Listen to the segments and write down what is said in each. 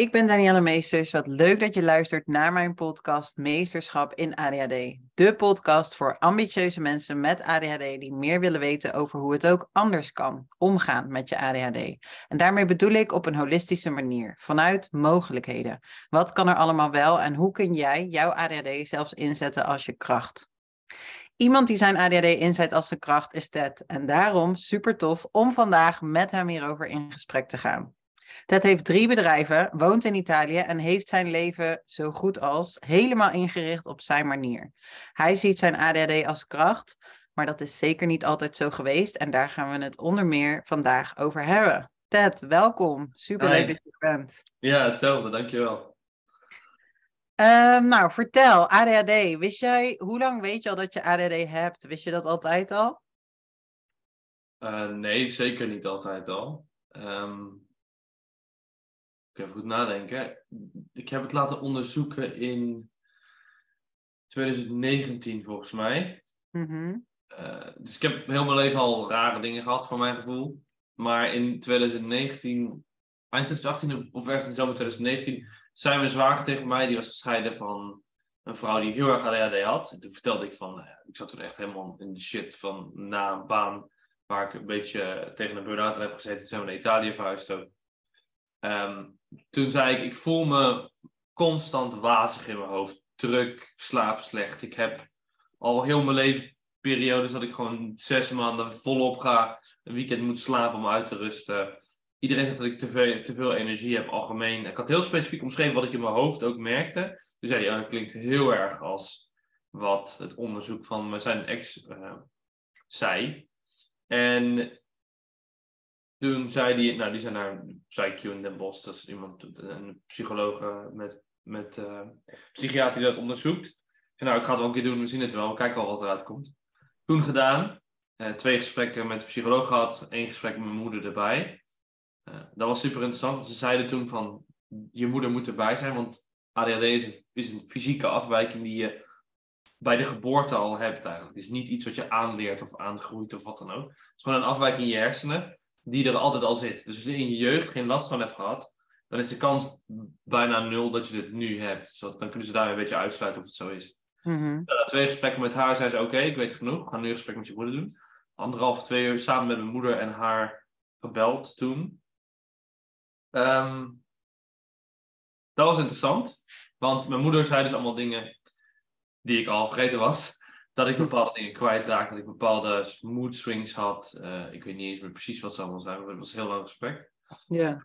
Ik ben Danielle Meesters. Wat leuk dat je luistert naar mijn podcast Meesterschap in ADHD. De podcast voor ambitieuze mensen met ADHD die meer willen weten over hoe het ook anders kan omgaan met je ADHD. En daarmee bedoel ik op een holistische manier, vanuit mogelijkheden. Wat kan er allemaal wel en hoe kun jij jouw ADHD zelfs inzetten als je kracht? Iemand die zijn ADHD inzet als zijn kracht is Ted. En daarom super tof om vandaag met hem hierover in gesprek te gaan. Ted heeft drie bedrijven, woont in Italië en heeft zijn leven zo goed als helemaal ingericht op zijn manier. Hij ziet zijn ADHD als kracht, maar dat is zeker niet altijd zo geweest en daar gaan we het onder meer vandaag over hebben. Ted, welkom. Super leuk dat je er bent. Ja, hetzelfde, dankjewel. Um, nou, vertel, ADHD. Wist jij, hoe lang weet je al dat je ADHD hebt? Wist je dat altijd al? Uh, nee, zeker niet altijd al. Um, even goed nadenken. Ik heb het laten onderzoeken in 2019 volgens mij. Mm dus ik heb heel mijn leven al rare dingen gehad, voor mijn gevoel. Maar in 2019, eind 2018 of ergens in zomer 2019, zei mijn zwager tegen mij, die was gescheiden van een vrouw die heel erg ADHD had. En toen vertelde ik van, nou ik zat toen echt helemaal in de shit van na een baan waar ik een beetje tegen een burn-out heb gezeten. Toen zijn we naar Italië verhuisd ook. Um, toen zei ik, ik voel me constant wazig in mijn hoofd. Druk, slaap slecht. Ik heb al heel mijn leven periodes dat ik gewoon zes maanden volop ga. Een weekend moet slapen om uit te rusten. Iedereen zegt dat ik te veel, te veel energie heb, algemeen. Ik had heel specifiek omschreven wat ik in mijn hoofd ook merkte. Dus zei hij, dat klinkt heel erg als wat het onderzoek van zijn ex uh, zei. En toen zei die, nou die zijn naar PsyQ in Den Bosch, dat is iemand, een psycholoog eh, met, met uh, psychiater die dat onderzoekt. nou, ik ga het wel een keer doen, we zien het wel, we kijken al wat eruit komt. Toen gedaan, uh, twee gesprekken met de psycholoog gehad, één gesprek met mijn moeder erbij. dat was super interessant, want ze zeiden toen van, je moeder moet erbij zijn, want ADHD is een, is een fysieke afwijking die je bij de geboorte al hebt eigenlijk. Het is niet iets wat je aanleert of aangroeit of wat dan ook. Het is gewoon een afwijking in je hersenen die er altijd al zit. Dus als je in je jeugd geen last van hebt gehad, dan is de kans bijna nul dat je dit nu hebt. dan kunnen ze daar een beetje uitsluiten of het zo is. Mm Na twee gesprekken met haar zei ze: Oké, ik weet genoeg. We gaan nu een gesprek met je moeder doen. Anderhalf, twee uur samen met mijn moeder en haar gebeld toen. Ehm, dat was interessant, want mijn moeder zei dus allemaal dingen die ik al vergeten was dat ik bepaalde dingen kwijtraakte, dat ik bepaalde mood swings had. Uh, ik weet niet eens meer precies wat ze allemaal zijn, maar het was een heel lang gesprek. Ja.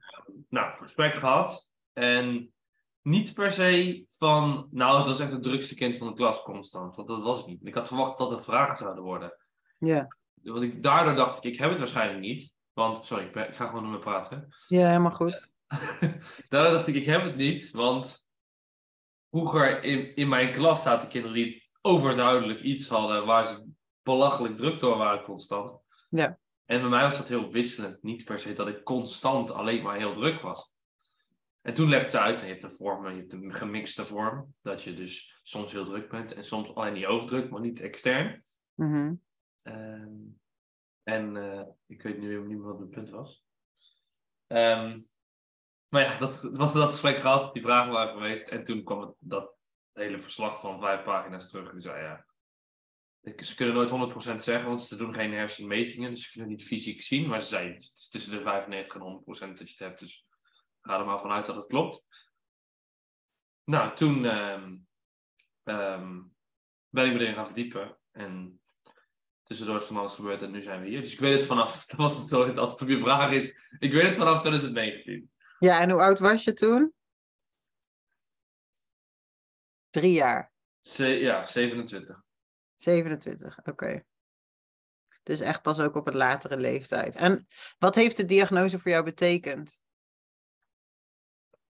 nou, gesprek gehad. En niet per se van, nou, het was echt het drukste kind van de klas constant. Dat, dat was het niet. Ik had verwacht dat er vragen zouden worden. Ja. Want ik, daardoor dacht ik, ik heb het waarschijnlijk niet. Want, sorry, ik, ik ga gewoon met me praten. Ja, helemaal goed. daardoor dacht ik, ik heb het niet, want vroeger in, in mijn klas zaten kinderen die overduidelijk iets hadden waar ze belachelijk druk door waren constant. Ja. En bij mij was dat heel wisselend. Niet per se dat ik constant alleen maar heel druk was. En toen legde ze uit, je hebt een vorm, je hebt een gemixte vorm. Dat je dus soms heel druk bent en soms alleen niet overdruk, maar niet extern. Mm en uh, ik weet nu niet meer wat het punt was. Um, maar ja, dat, was dat gesprek gehad, die vragen waren geweest. En toen kwam het, dat hele verslag van vijf pagina's terug. En zei ja, ze kunnen nooit 100% zeggen, want ze doen geen hersenmetingen, dus ze kunnen niet fysiek zien. Maar ze zei, het tussen de 95 en 100% dat je het hebt, dus ga er maar vanuit dat het klopt. Nou, toen um, um, ben ik me erin gaan verdiepen en tussendoor is van alles gebeurd en nu zijn we hier. Dus ik weet het vanaf, dat was het, als het op je vraag is, ik weet het vanaf 2019. Ja, en hoe oud was je toen? Drie jaar? ja, 27. 27, oké. Dus echt pas ook op een latere leeftijd. En wat heeft de diagnose voor jou betekend?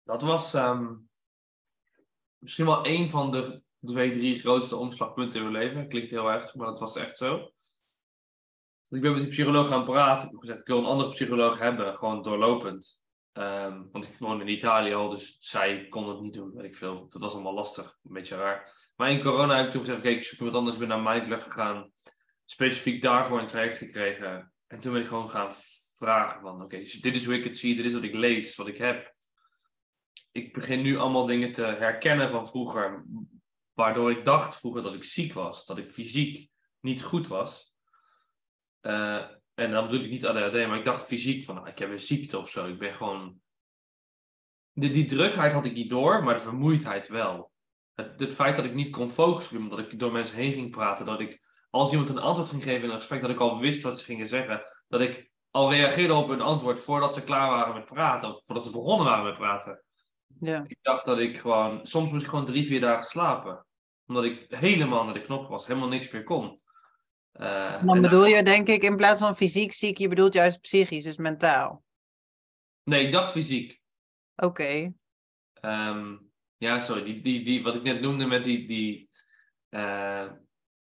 Dat was ehm, misschien wel een van de twee, drie grootste omslagpunten in mijn leven. Klinkt heel heftig, maar dat was echt zo. Ik ben met die psycholoog gaan praten. Ik heb gezegd, ik wil een andere psycholoog hebben, gewoon doorlopend. Ehm, want ik woonde in Italië al, dus zij kon het niet doen, weet ik veel. Dat was allemaal lastig, een beetje raar. Maar in corona heb ik toen gezegd, oké, ik zoek wat anders. ben naar Mindlug gegaan, specifiek daarvoor een traject gekregen. En toen ben ik gewoon gaan vragen van, oké, dit is hoe ik het zie, dit is wat ik lees, wat ik heb. ik begin nu allemaal dingen te herkennen van vroeger, waardoor ik dacht vroeger dat ik ziek was, dat ik fysiek niet goed was. Uh, en dan bedoel ik niet ADHD, maar ik dacht fysiek van, nou, ik heb een ziekte of zo. Ik ben gewoon... De, die drukheid had ik niet door, maar de vermoeidheid wel. Het, het feit dat ik niet kon focussen, omdat ik door mensen heen ging praten, dat ik als iemand een antwoord ging geven in een gesprek, dat ik al wist wat ze gingen zeggen. Dat ik al reageerde op een antwoord voordat ze klaar waren met praten, of voordat ze begonnen waren met praten. Ja. Ik dacht dat ik gewoon, soms moest ik gewoon drie, vier dagen slapen. Omdat ik helemaal naar de knop was, helemaal niks meer kon. Uh, dan bedoel je denk ik in plaats van fysiek ziek, je bedoelt juist psychisch, dus mentaal. Nee, ik dacht fysiek. Oké. Ehm, ja, sorry, die, die, die, wat ik net noemde met die, die, uh,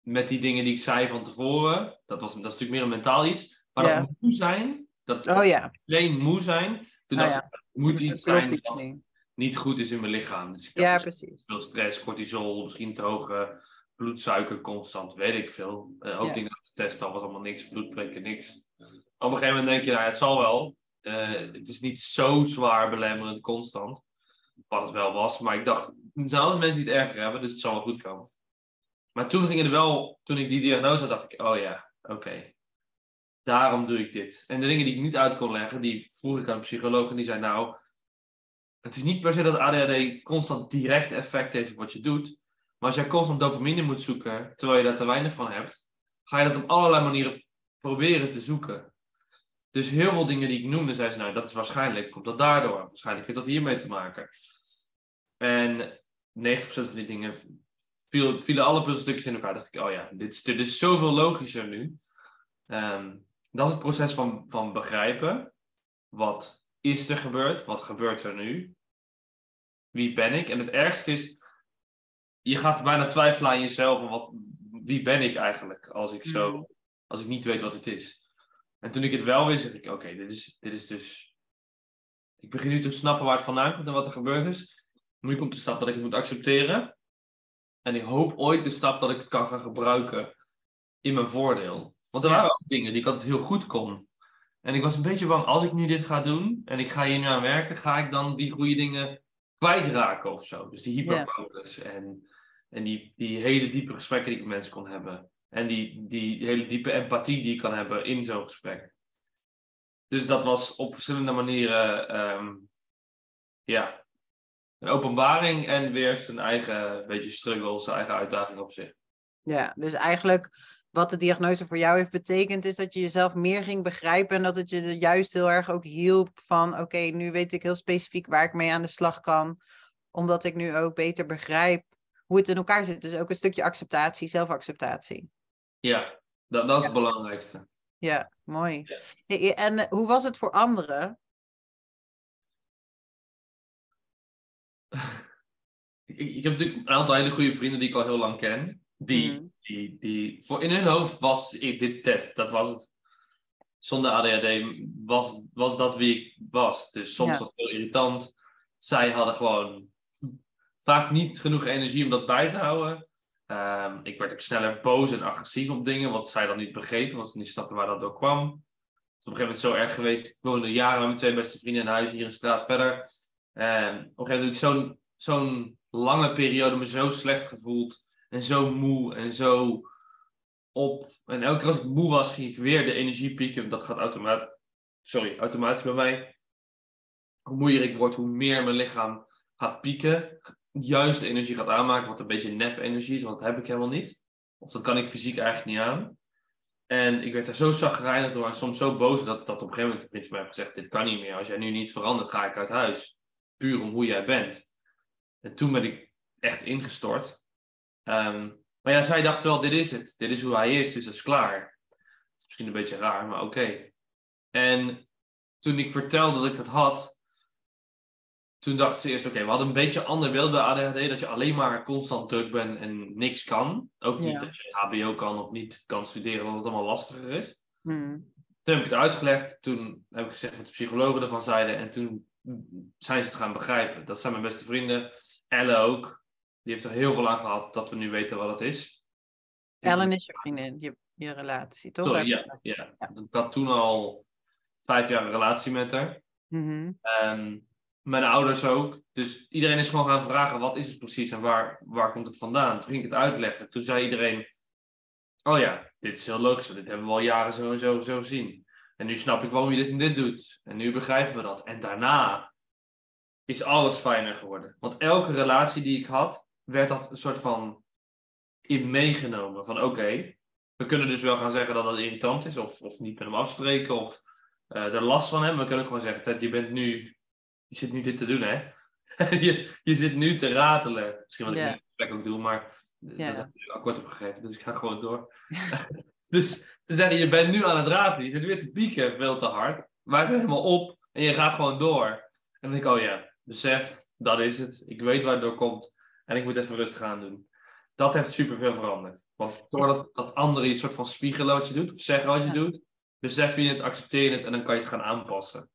met die dingen die ik zei van tevoren, dat, was, dat is natuurlijk meer een mentaal iets. Maar dat moe zijn, dat oh, ja. alleen moe zijn, toen oh, dacht moet iets zijn dat niet goed is in mijn lichaam. Dus ik ja, precies. Veel stress, cortisol, misschien te hoge bloedsuiker constant, weet ik veel. Uh, ook ja. dingen te testen, al was allemaal niks, bloedprikken, niks. Op een gegeven moment denk je, nou, het zal wel. Uh, het is niet zo zwaar belemmerend constant. Wat het wel was, maar ik dacht, er zijn altijd mensen die het erger hebben, dus het zal wel goed komen. Maar toen ging het wel, toen ik die diagnose had, dacht ik, oh ja, oké. Daarom doe ik dit. En de dingen die ik niet uit kon leggen, die vroeg ik aan een psycholoog en die zei, nou, het is niet per se dat ADHD constant direct effect heeft op wat je doet. Maar als jij constant dopamine moet zoeken, terwijl je daar te weinig van hebt, ga je dat op allerlei manieren proberen te zoeken. Dus heel veel dingen die ik noemde, zei ze, nou, dat is waarschijnlijk, komt dat daardoor. Waarschijnlijk heeft dat hiermee te maken. En 90% van die dingen viel, vielen alle puzzelstukjes in elkaar. dacht ik, oh ja, dit is, dit is zoveel logischer nu. Ehm, dat is het proces van, van begrijpen. Wat is er gebeurd? Wat gebeurt er nu? Wie ben ik? En het ergste is, je gaat bijna twijfelen aan jezelf. Wat, wie ben ik eigenlijk als ik, zo, mm. als ik niet weet wat het is? En toen ik het wel wist, dacht ik, oké, dit, is, dit is dus... Ik begin nu te snappen waar het vandaan komt en wat er gebeurd is. Nu komt de stap dat ik het moet accepteren. En ik hoop ooit de stap dat ik het kan gaan gebruiken in mijn voordeel. Want er waren ook dingen die ik altijd heel goed kon. En ik was een beetje bang, als ik nu dit ga doen en ik ga hier nu aan werken, ga ik dan die goede dingen kwijtraken of zo. Dus die hyperfocus en, en die, die hele diepe gesprekken die ik met mensen kon hebben. En die, die hele diepe empathie die ik kan hebben in zo'n gesprek. Dus dat was op verschillende manieren ehm, ja, een openbaring en weer zijn eigen beetje struggle, zijn eigen uitdaging op zich. Ja, dus eigenlijk wat de diagnose voor jou heeft betekend, is dat je jezelf meer ging begrijpen en dat het je juist heel erg ook hielp van oké, nu weet ik heel specifiek waar ik mee aan de slag kan, omdat ik nu ook beter begrijp hoe het in elkaar zit. Dus ook een stukje acceptatie, zelfacceptatie. Ja, dat, dat is het belangrijkste. Ja, mooi. En eh, hoe was het voor anderen? ik, ik, heb natuurlijk een aantal hele goede vrienden die ik al heel lang ken. Die, mhm. die, die, voor in hun hoofd was ik dit Ted. Dat was het. Zonder ADHD was, was dat wie ik was. Dus soms was het heel irritant. Zij hadden gewoon vaak niet genoeg energie om dat bij te houden. Ehm, ik werd ook sneller boos en agressief op dingen, wat zij dan niet begrepen, want ze niet snapten waar dat door kwam. Het is op een gegeven moment zo erg geweest. Ik woonde jaren met mijn twee beste vrienden in huis hier een straat verder. En op een gegeven moment heb ik zo'n zo'n lange periode me zo slecht gevoeld. En zo moe en zo op. En elke keer als ik moe was, ging ik weer de energie pieken. Dat gaat automatisch, sorry, automatisch bij mij. Hoe moeier ik word, hoe meer mijn lichaam gaat pieken. Juist de energie gaat aanmaken, wat een beetje nep-energie is, want dat heb ik helemaal niet. Of dat kan ik fysiek eigenlijk niet aan. En ik werd er zo zagrijnig door en soms zo boos dat, dat op een gegeven moment de prins van mij heeft gezegd: Dit kan niet meer. Als jij nu niet verandert, ga ik uit huis. Puur om hoe jij bent. En toen ben ik echt ingestort. Ehm, maar ja, zij dacht wel, dit is het. Dit is hoe hij is, dus dat is klaar. Dat is misschien een beetje raar, maar oké. En toen ik vertelde dat ik het had, toen dacht ze eerst, oké, we hadden een beetje een ander beeld bij ADHD, dat je alleen maar constant druk bent en niks kan. Ook niet dat je HBO kan of niet kan studeren, dat het allemaal lastiger is. Hmm. Toen heb ik het uitgelegd, toen heb ik gezegd wat de psychologen ervan zeiden en toen zijn ze het gaan begrijpen. Dat zijn mijn beste vrienden. Elle ook. Die heeft er heel veel aan gehad dat we nu weten wat het is. Ellen is je vriendin, je, je relatie, toch? Sorry, ja, ja. Ik had toen al vijf jaar een relatie met haar. Mm Mijn ouders ook. Dus iedereen is gewoon gaan vragen, wat is het precies en waar, waar komt het vandaan? Toen ging ik het uitleggen. Toen zei iedereen, oh ja, dit is heel logisch. Dit hebben we al jaren zo en zo, zo zien. En nu snap ik waarom je dit en dit doet. En nu begrijpen we dat. En daarna is alles fijner geworden. Want elke relatie die ik had, werd dat een soort van in meegenomen. Van oké, we kunnen dus wel gaan zeggen dat dat irritant is. Of, of niet met hem afspreken. Of uh, er last van hebben. We kunnen gewoon zeggen, Ted, je bent nu... Je zit nu dit te doen, hè? je, je zit nu te ratelen. Misschien wat ik in gesprek ook doe, maar... Dat heb ik akkoord opgegeven, dus ik ga gewoon door. dus, dus je bent nu aan het ratelen. Je zit weer te pieken veel te hard. Maak het helemaal op en je gaat gewoon door. En dan denk ik, oh ja, besef, dat is het. Ik weet waar het door komt. En ik moet even rustig aan doen. Dat heeft superveel veranderd. Want doordat dat andere je een soort van spiegelen wat je doet, of zeggen wat je doet, besef je het, accepteer het en dan kan je het gaan aanpassen.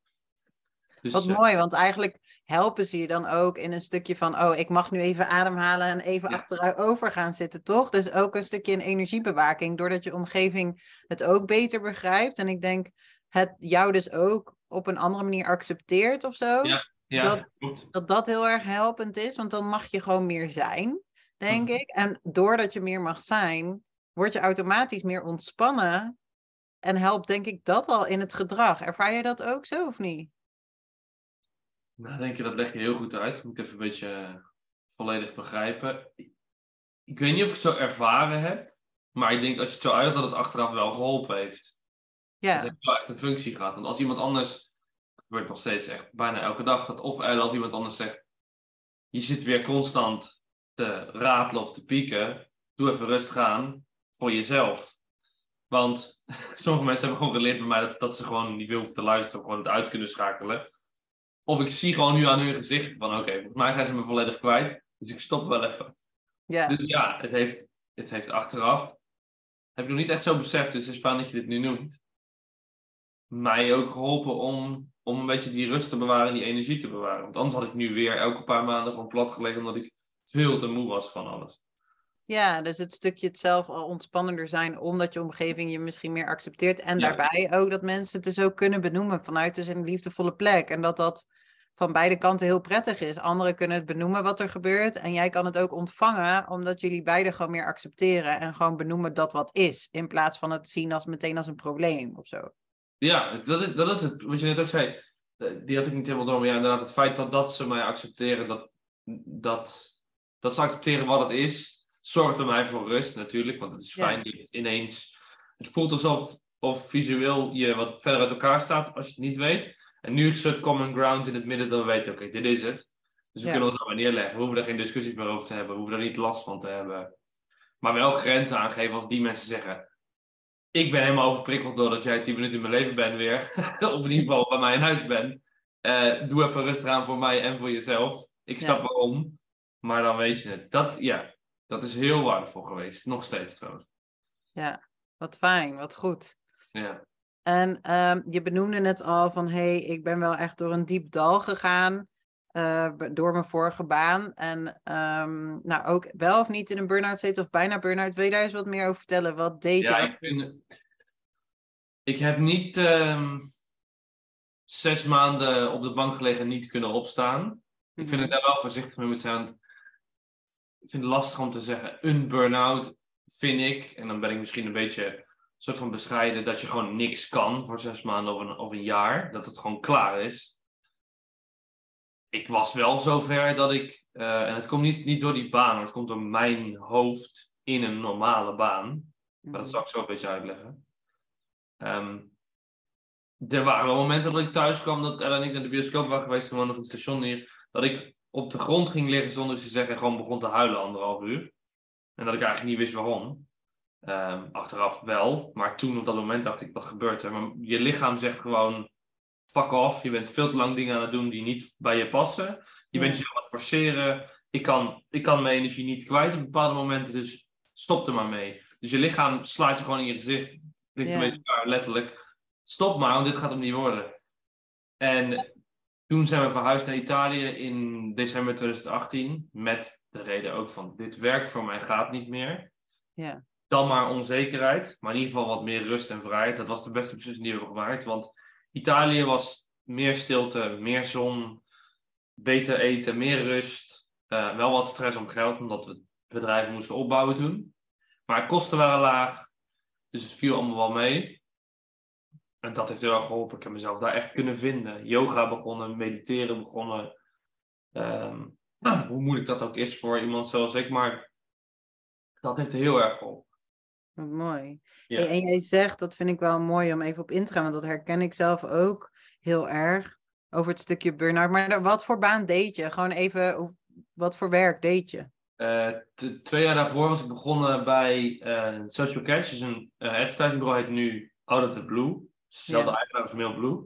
Dus, wat uh, mooi, want eigenlijk helpen ze je dan ook in een stukje van, oh, ik mag nu even ademhalen en even ja. achterover gaan zitten, toch? Dus ook een stukje in energiebewaking, doordat je omgeving het ook beter begrijpt. En ik denk, het jou dus ook op een andere manier accepteert of zo. Ja, ja dat, dat dat heel erg helpend is, want dan mag je gewoon meer zijn, denk ik. En doordat je meer mag zijn, word je automatisch meer ontspannen. En helpt denk ik dat al in het gedrag. Ervaar je dat ook zo of niet? Nou, denk je, dat leg je heel goed uit. Moet ik even een beetje eh, volledig begrijpen. Ik weet niet of ik het zo ervaren heb, maar ik denk als je het zo uit dat het achteraf wel geholpen heeft. Ja. Dat heeft wel echt een functie gehad. Want als iemand anders, het gebeurt nog steeds echt bijna elke dag, dat of of iemand anders zegt, je zit weer constant te ratelen of te pieken, doe even rustig aan voor jezelf. Want sommige mensen hebben gewoon geleerd bij mij dat, dat ze gewoon niet willen te luisteren, gewoon het uit kunnen schakelen. Of ik zie gewoon nu aan hun gezicht van oké, okay, volgens mij zijn ze me volledig kwijt. Dus ik stop wel even. Ja. Dus ja, het heeft, het heeft achteraf. Heb ik nog niet echt zo beseft, dus het is spannend dat je dit nu noemt. Mij ook geholpen om, om een beetje die rust te bewaren en die energie te bewaren. Want anders had ik nu weer elke paar maanden gewoon plat gelegen omdat ik veel te moe was van alles. Ja, dus het stukje het zelf al ontspannender zijn, omdat je omgeving je misschien meer accepteert. En daarbij ook dat mensen het dus ook kunnen benoemen vanuit dus een liefdevolle plek. En dat dat van beide kanten heel prettig is. Anderen kunnen het benoemen wat er gebeurt. En jij kan het ook ontvangen, omdat jullie beide gewoon meer accepteren. En gewoon benoemen dat wat is. In plaats van het zien als meteen als een probleem of zo. Ja, dat is, dat is het. Wat je net ook zei. Eh, die had ik niet helemaal door. Maar ja, inderdaad, het feit dat, dat ze mij accepteren, dat, dat, dat ze accepteren wat het is zorgt bij mij voor rust natuurlijk, want het is fijn ja. het ineens. Het voelt alsof of visueel je wat verder uit elkaar staat als je het niet weet. En nu is het common ground in het midden dat we weten, oké, dit is het. Dus we kunnen ons nou maar neerleggen. We hoeven er geen discussies meer over te hebben. We hoeven er niet last van te hebben. Maar wel grenzen aangeven als die mensen zeggen... Ik ben helemaal overprikkeld doordat jij tien minuten in mijn leven bent weer. of in ieder geval bij mij in huis bent. Uh, doe even rustig aan voor mij en voor jezelf. Ik snap ja. waarom. Maar dan weet je het. Dat, ja, dat is heel waardevol geweest. Nog steeds trouwens. Ja, wat fijn, wat goed. Ja. En um, je benoemde net al van, hé, hey, ik ben wel echt door een diep dal gegaan. Uh, door mijn vorige baan. En um, nou, ook wel of niet in een burn-out zitten of bijna burn-out. Wil je daar eens wat meer over vertellen? Wat deed ja, je? Ik, vind, ik heb niet um, zes maanden op de bank gelegen en niet kunnen opstaan. Mm -hmm. Ik vind het daar wel voorzichtig mee moet zijn ik vind het lastig om te zeggen. Een burn-out vind ik, en dan ben ik misschien een beetje soort van bescheiden, dat je gewoon niks kan voor zes maanden of een, of een jaar. Dat het gewoon klaar is. Ik was wel zover dat ik, uh, en het komt niet, niet door die baan, maar het komt door mijn hoofd in een normale baan. Maar dat zal ik zo een beetje uitleggen. Um, er waren momenten dat ik thuis kwam, dat Ella en ik naar de bioscoop waren geweest, we nog een station hier, dat ik op de grond ging liggen zonder te zeggen en gewoon begon te huilen anderhalf uur. En dat ik eigenlijk niet wist waarom. Um, achteraf wel, maar toen op dat moment dacht ik, wat gebeurt er? Maar je lichaam zegt gewoon, fuck off, je bent veel te lang dingen aan het doen die niet bij je passen. Je bent jezelf aan het forceren. Ik kan, ik kan mijn energie niet kwijt op bepaalde momenten, dus stop er maar mee. Dus je lichaam slaat je gewoon in je gezicht, ligt een beetje letterlijk. Stop maar, want dit gaat hem niet worden. En toen zijn we verhuisd naar Italië in december 2018. Met de reden ook van dit werk voor mij gaat niet meer. Ja. Dan maar onzekerheid. Maar in ieder geval wat meer rust en vrijheid. Dat was de beste beslissing die we hebben gemaakt. Want Italië was meer stilte, meer zon. beter eten, meer rust. Uh, wel wat stress om geld, omdat we bedrijven moesten opbouwen toen. Maar kosten waren laag, dus het viel allemaal wel mee. En dat heeft heel erg geholpen. Ik heb mezelf daar echt kunnen vinden. Yoga begonnen, mediteren begonnen. Um, nou, hoe moeilijk dat ook is voor iemand zoals ik, maar dat heeft heel erg geholpen. Wat mooi. Ja. En jij zegt, dat vind ik wel mooi om even op in te gaan, want dat herken ik zelf ook heel erg over het stukje burn-out. Maar wat voor baan deed je? Gewoon even, wat voor werk deed je? Uh, twee jaar daarvoor was ik begonnen bij uh, Social Catch, dus een uh, advertisingbureau heet nu Out of the Blue. Zelfde ja. eigenaar als Mailblue.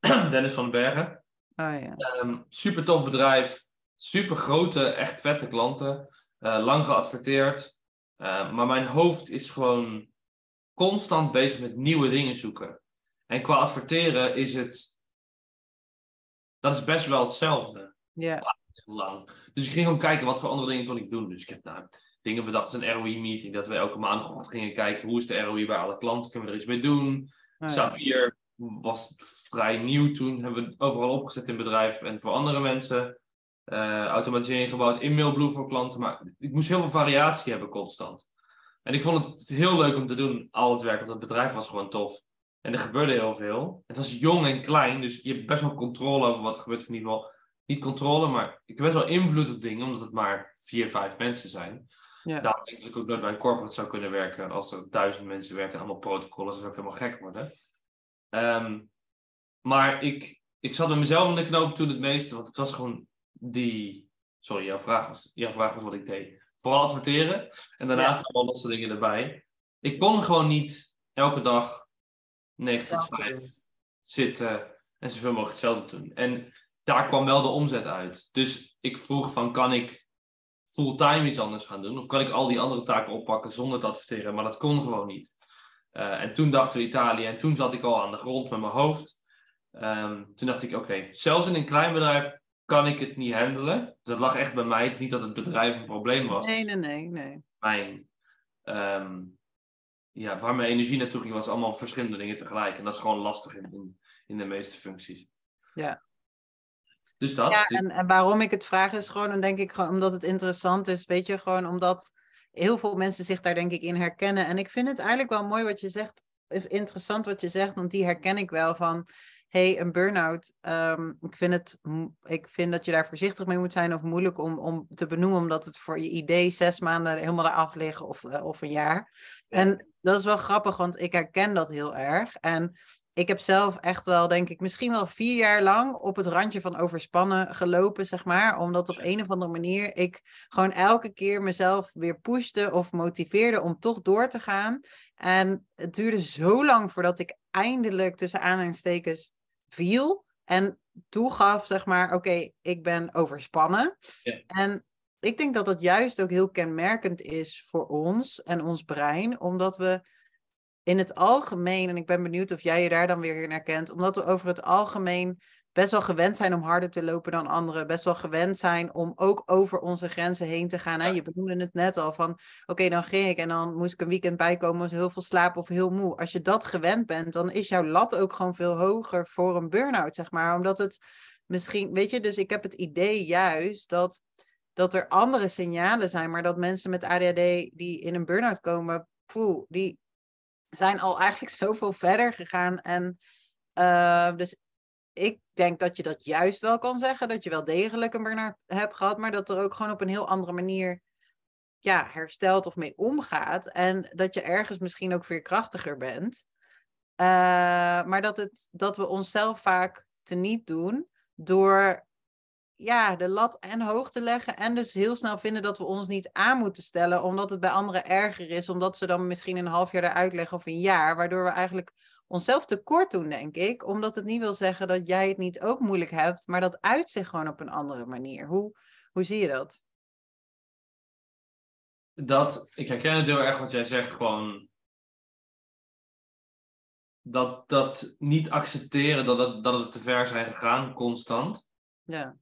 Dennis van den Bergen. Oh, ja. Um, super tof bedrijf, super grote, echt vette klanten. lang geadverteerd. Maar mijn hoofd is gewoon constant bezig met nieuwe dingen zoeken. En qua adverteren is het. Dat is best wel hetzelfde. Ja lang. Dus ik ging gewoon kijken wat voor andere dingen kon ik doen. Dus ik heb nou, dingen bedacht. Het een ROI-meeting. Dat we elke maandag gingen kijken hoe is de ROI bij alle klanten. Kunnen we er iets mee doen? Zapier was vrij nieuw toen. Hebben we overal opgezet in bedrijf en voor andere mensen. Uh, automatisering gebouwd in Mailblue voor klanten. Maar ik moest heel veel variatie hebben constant. En ik vond het heel leuk om te doen, al het werk. Want het bedrijf was gewoon tof. En er gebeurde heel veel. Het was jong en klein, dus je hebt best wel controle over wat er gebeurt. in ieder geval niet controle, maar ik heb best wel invloed op dingen, omdat het maar vier, vijf mensen zijn. Ja. Daarom denk ik dat ik ook nooit bij een corporate zou kunnen werken als er duizend mensen werken en allemaal protocollen, zou ik helemaal gek worden. Um, maar ik, ik zat met mezelf in de knoop toen het meeste, want het was gewoon die. Sorry, jouw vraag was, jouw vraag was wat ik deed. Vooral adverteren en daarnaast ja. allemaal losse dingen erbij. Ik kon gewoon niet elke dag 9 tot 5 zitten en zoveel mogelijk hetzelfde doen. En daar kwam wel de omzet uit. Dus ik vroeg van, kan ik fulltime iets anders gaan doen? Of kan ik al die andere taken oppakken zonder te adverteren? Maar dat kon gewoon niet. Uh, en toen dachten we Italië en toen zat ik al aan de grond met mijn hoofd. Um, toen dacht ik, oké, zelfs in een klein bedrijf kan ik het niet handelen. Dat lag echt bij mij. Het is niet dat het bedrijf een probleem was. Nee, nee, nee. nee. Mijn, um, ja, waar mijn energie naartoe ging, was allemaal verschillende dingen tegelijk. En dat is gewoon lastig in, in, in de meeste functies. Ja. Dus dat. Ja, en, en waarom ik het vraag is gewoon, dan denk ik gewoon omdat het interessant is. Weet je, gewoon omdat heel veel mensen zich daar denk ik in herkennen. En ik vind het eigenlijk wel mooi wat je zegt, interessant wat je zegt, want die herken ik wel van hey, een burn-out, um, ik, vind het, ik vind dat je daar voorzichtig mee moet zijn of moeilijk om, om te benoemen, omdat het voor je idee zes maanden helemaal eraf liggen of, uh, of een jaar. En dat is wel grappig, want ik herken dat heel erg. En ik heb zelf echt wel, denk ik, misschien wel vier jaar lang op het randje van overspannen gelopen, zeg maar. Omdat op een of andere manier ik gewoon elke keer mezelf weer pushte of motiveerde om toch door te gaan. En het duurde zo lang voordat ik eindelijk tussen aanhalingstekens viel. En toegaf, zeg maar, oké, ik ben overspannen. Ja. En ik denk dat dat juist ook heel kenmerkend is voor ons en ons brein, omdat we in het algemeen, en ik ben benieuwd of jij je daar dan weer in herkent, omdat we over het algemeen best wel gewend zijn om harder te lopen dan anderen. Best wel gewend zijn om ook over onze grenzen heen te gaan. Hè? Je benoemde het net al van, oké, dan ging ik en dan moest ik een weekend bijkomen, was heel veel slaap of heel moe. Als je dat gewend bent, dan is jouw lat ook gewoon veel hoger voor een burn-out, zeg maar. Omdat het misschien, weet je, dus ik heb het idee juist dat, dat er andere signalen zijn, maar dat mensen met ADHD die in een burn-out komen, poeh, die zijn al eigenlijk zoveel verder gegaan. En uh, dus ik denk dat je dat juist wel kan zeggen, dat je wel degelijk een burn-out hebt gehad, maar dat er ook gewoon op een heel andere manier ja, herstelt of mee omgaat. En dat je ergens misschien ook weer krachtiger bent. Uh, maar dat, het, dat we onszelf vaak teniet doen door ja, de lat en hoog te leggen. En dus heel snel vinden dat we ons niet aan moeten stellen, omdat het bij anderen erger is. Omdat ze dan misschien een half jaar eruit leggen of een jaar. Waardoor we eigenlijk onszelf tekort doen, denk ik. Omdat het niet wil zeggen dat jij het niet ook moeilijk hebt, maar dat uit zich gewoon op een andere manier. Hoe, hoe zie je dat? Dat, ik herken het heel erg wat jij zegt, gewoon dat, dat niet accepteren dat het, dat het te ver zijn gegaan, constant. Ja.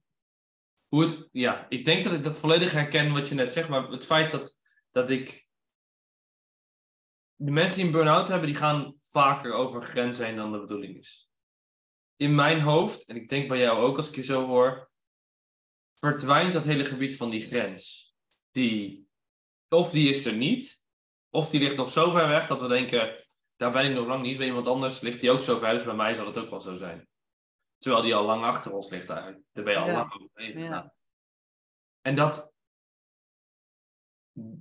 Hoe het, ja, ik denk dat ik dat volledig herken wat je net zegt, maar het feit dat, dat ik. De mensen die een burn-out hebben, die gaan vaker over grenzen heen dan de bedoeling is. In mijn hoofd, en ik denk bij jou ook als ik je zo hoor, verdwijnt dat hele gebied van die grens. Die, of die is er niet, of die ligt nog zo ver weg dat we denken, daar ben ik nog lang niet. Bij iemand anders ligt die ook zo ver, dus bij mij zal het ook wel zo zijn. Terwijl die al lang achter ons ligt eigenlijk. Daar ben je al lang overheen ja. En dat,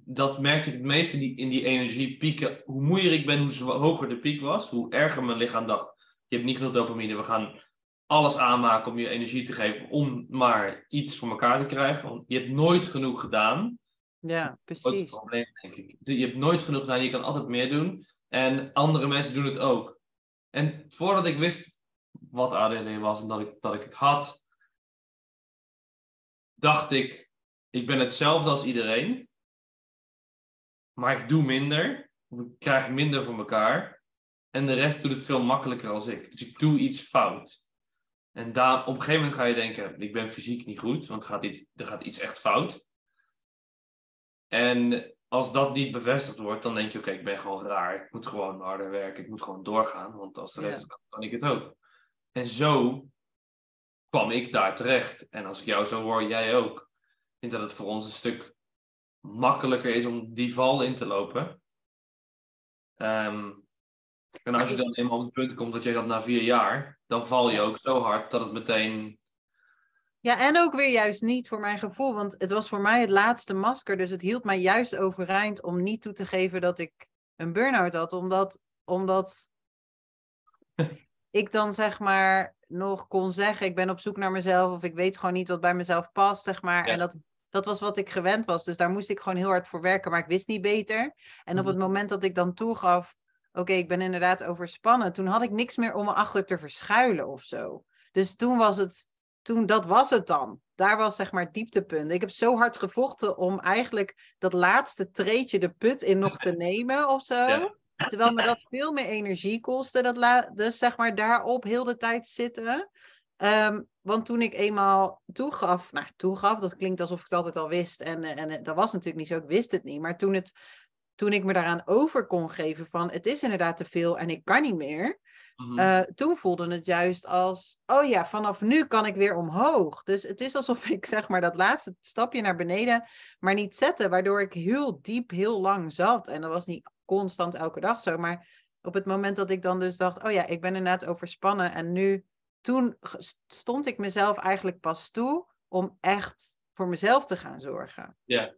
dat merkte ik het meeste in die, in die energiepieken. Hoe moeier ik ben, hoe hoger de piek was, hoe erger mijn lichaam dacht. Je hebt niet genoeg dopamine, we gaan alles aanmaken om je energie te geven om maar iets voor elkaar te krijgen. Want je hebt nooit genoeg gedaan. Ja, precies. Dat is het probleem, denk ik. Je hebt nooit genoeg gedaan, je kan altijd meer doen. En andere mensen doen het ook. En voordat ik wist wat ADHD was en dat ik, dat ik het had, dacht ik, ik ben hetzelfde als iedereen. Maar ik doe minder. Of ik krijg minder van elkaar. En de rest doet het veel makkelijker als ik. Dus ik doe iets fout. En daar, op een gegeven moment ga je denken, ik ben fysiek niet goed, want er gaat iets, er gaat iets echt fout. En als dat niet bevestigd wordt, dan denk je, oké, ik ben gewoon raar. Ik moet gewoon harder werken, ik moet gewoon doorgaan, want als de rest kan, kan ik het ook. En zo kwam ik daar terecht. En als ik jou zo hoor, jij ook. Ik denk dat het voor ons een stuk makkelijker is om die val in te lopen. Um, en als je dan eenmaal op het punt komt dat je dat na vier jaar, dan val je ook zo hard dat het meteen. Ja, en ook weer juist niet voor mijn gevoel, want het was voor mij het laatste masker, dus het hield mij juist overeind om niet toe te geven dat ik een burn-out had, omdat, omdat ik dan zeg maar nog kon zeggen, ik ben op zoek naar mezelf of ik weet gewoon niet wat bij mezelf past, zeg maar. En dat, dat was wat ik gewend was, dus daar moest ik gewoon heel hard voor werken, maar ik wist niet beter. En op het mhm. moment dat ik dan toegaf, oké, ik ben inderdaad overspannen. Toen had ik niks meer om me achter te verschuilen of zo. Dus toen was het, toen, dat was het dan. Daar was zeg maar het dieptepunt. Ik heb zo hard gevochten om eigenlijk dat laatste treetje de put in nog te nemen of zo. Terwijl me dat veel meer energie kostte. Dat dus zeg maar daarop heel de tijd zitten. Um, want toen ik eenmaal toegaf, nou toegaf, dat klinkt alsof ik het altijd al wist. En, en dat was natuurlijk niet zo, ik wist het niet. Maar toen het toen ik me daaraan over kon geven van het is inderdaad te veel en ik kan niet meer, mhm. eh, toen voelde het juist als, oh ja, vanaf nu kan ik weer omhoog. Dus het is alsof ik zeg maar dat laatste stapje naar beneden maar niet zette, waardoor ik heel diep, heel lang zat. En dat was niet constant elke dag zo, maar op het moment dat ik dan dus dacht, oh ja, ik ben inderdaad overspannen en nu, toen stond ik mezelf eigenlijk pas toe om echt voor mezelf te gaan zorgen. Ja.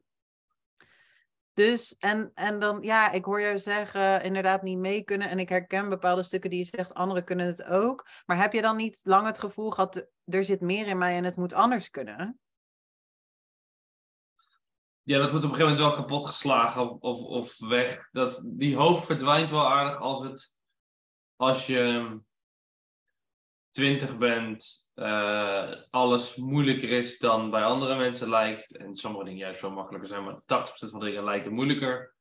Dus, en, en dan, ja, ik hoor jou zeggen, inderdaad niet mee kunnen. En ik herken bepaalde stukken die je zegt, anderen kunnen het ook. Maar heb je dan niet lang het gevoel gehad, er zit meer in mij en het moet anders kunnen? Ja, dat wordt op een gegeven moment wel kapot geslagen of, of, of weg. Dat, die hoop verdwijnt wel aardig als, het, als je twintig bent, uh, alles moeilijker is dan bij andere mensen lijkt. En sommige dingen juist veel makkelijker zijn, maar 80% van de dingen lijken moeilijker.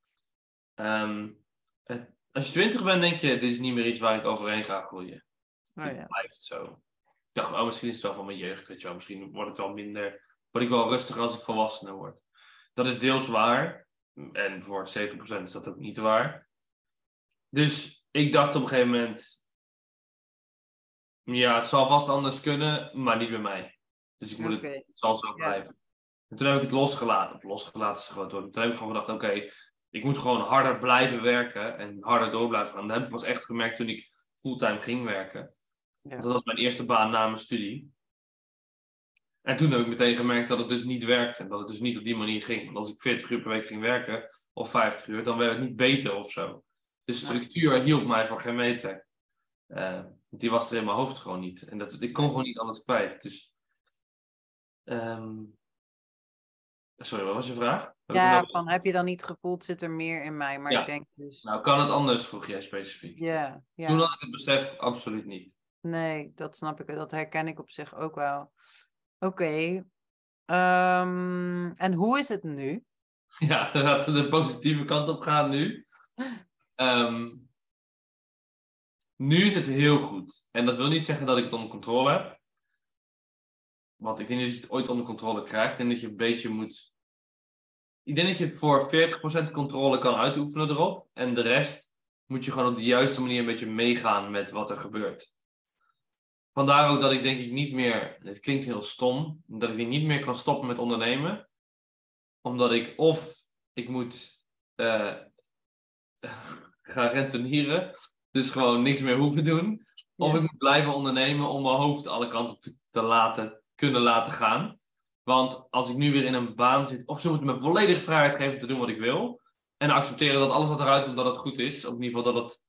Um, het, als je 20 bent, denk je, dit is niet meer iets waar ik overheen ga groeien. Oh, ja. Het blijft zo. Ik dacht, oh, misschien is het wel van mijn jeugd, weet je wel. Misschien wordt het wel minder, word ik wel rustiger als ik volwassener word. Dat is deels waar. En voor 70% is dat ook niet waar. Dus ik dacht op een gegeven moment, ja, het zal vast anders kunnen, maar niet bij mij. Dus ik moet het, zal zo blijven. En toen heb ik het losgelaten. Of losgelaten is groot woord. Toen heb ik gewoon gedacht, oké, ik moet gewoon harder blijven werken en harder door blijven gaan. Dat heb ik pas echt gemerkt toen ik fulltime ging werken. Ja. Want dat was mijn eerste baan na mijn studie. En toen heb ik meteen gemerkt dat het dus niet werkte. En dat het dus niet op die manier ging. Want als ik 40 uur per week ging werken, of 50 uur, dan werd het niet beter of zo. De structuur hielp mij voor geen meter. Uh, die was er in mijn hoofd gewoon niet. En dat, ik kon gewoon niet anders kwijt. Dus. Um... Sorry, wat was je vraag? ja, van heb je dan niet gevoeld, zit er meer in mij? Maar ik denk dus. Nou, kan het anders, vroeg jij specifiek. Ja, ja. Toen had ik het besef absoluut niet. Nee, dat snap ik. Dat herken ik op zich ook wel. Oké. Ehm, en hoe is het nu? Ja, laten we de positieve kant op gaan nu. Um, nu is het heel goed. En dat wil niet zeggen dat ik het onder controle heb. Want ik denk dat je het ooit onder controle krijgt. Ik denk dat je een beetje moet. Ik denk dat je voor 40% controle kan uitoefenen erop. En de rest moet je gewoon op de juiste manier een beetje meegaan met wat er gebeurt. vandaar ook dat ik denk ik niet meer, het klinkt heel stom, dat ik niet meer kan stoppen met ondernemen. Omdat ik of ik moet uh, gaan rentenieren, dus gewoon niks meer hoeven doen. Of ik moet blijven ondernemen om mijn hoofd alle kanten te, te laten, kunnen laten gaan. Want als ik nu weer in een baan zit, of ze moeten me volledige vrijheid geven om te doen wat ik wil. En accepteren dat alles wat eruit komt, dat het goed is. Of in ieder geval dat het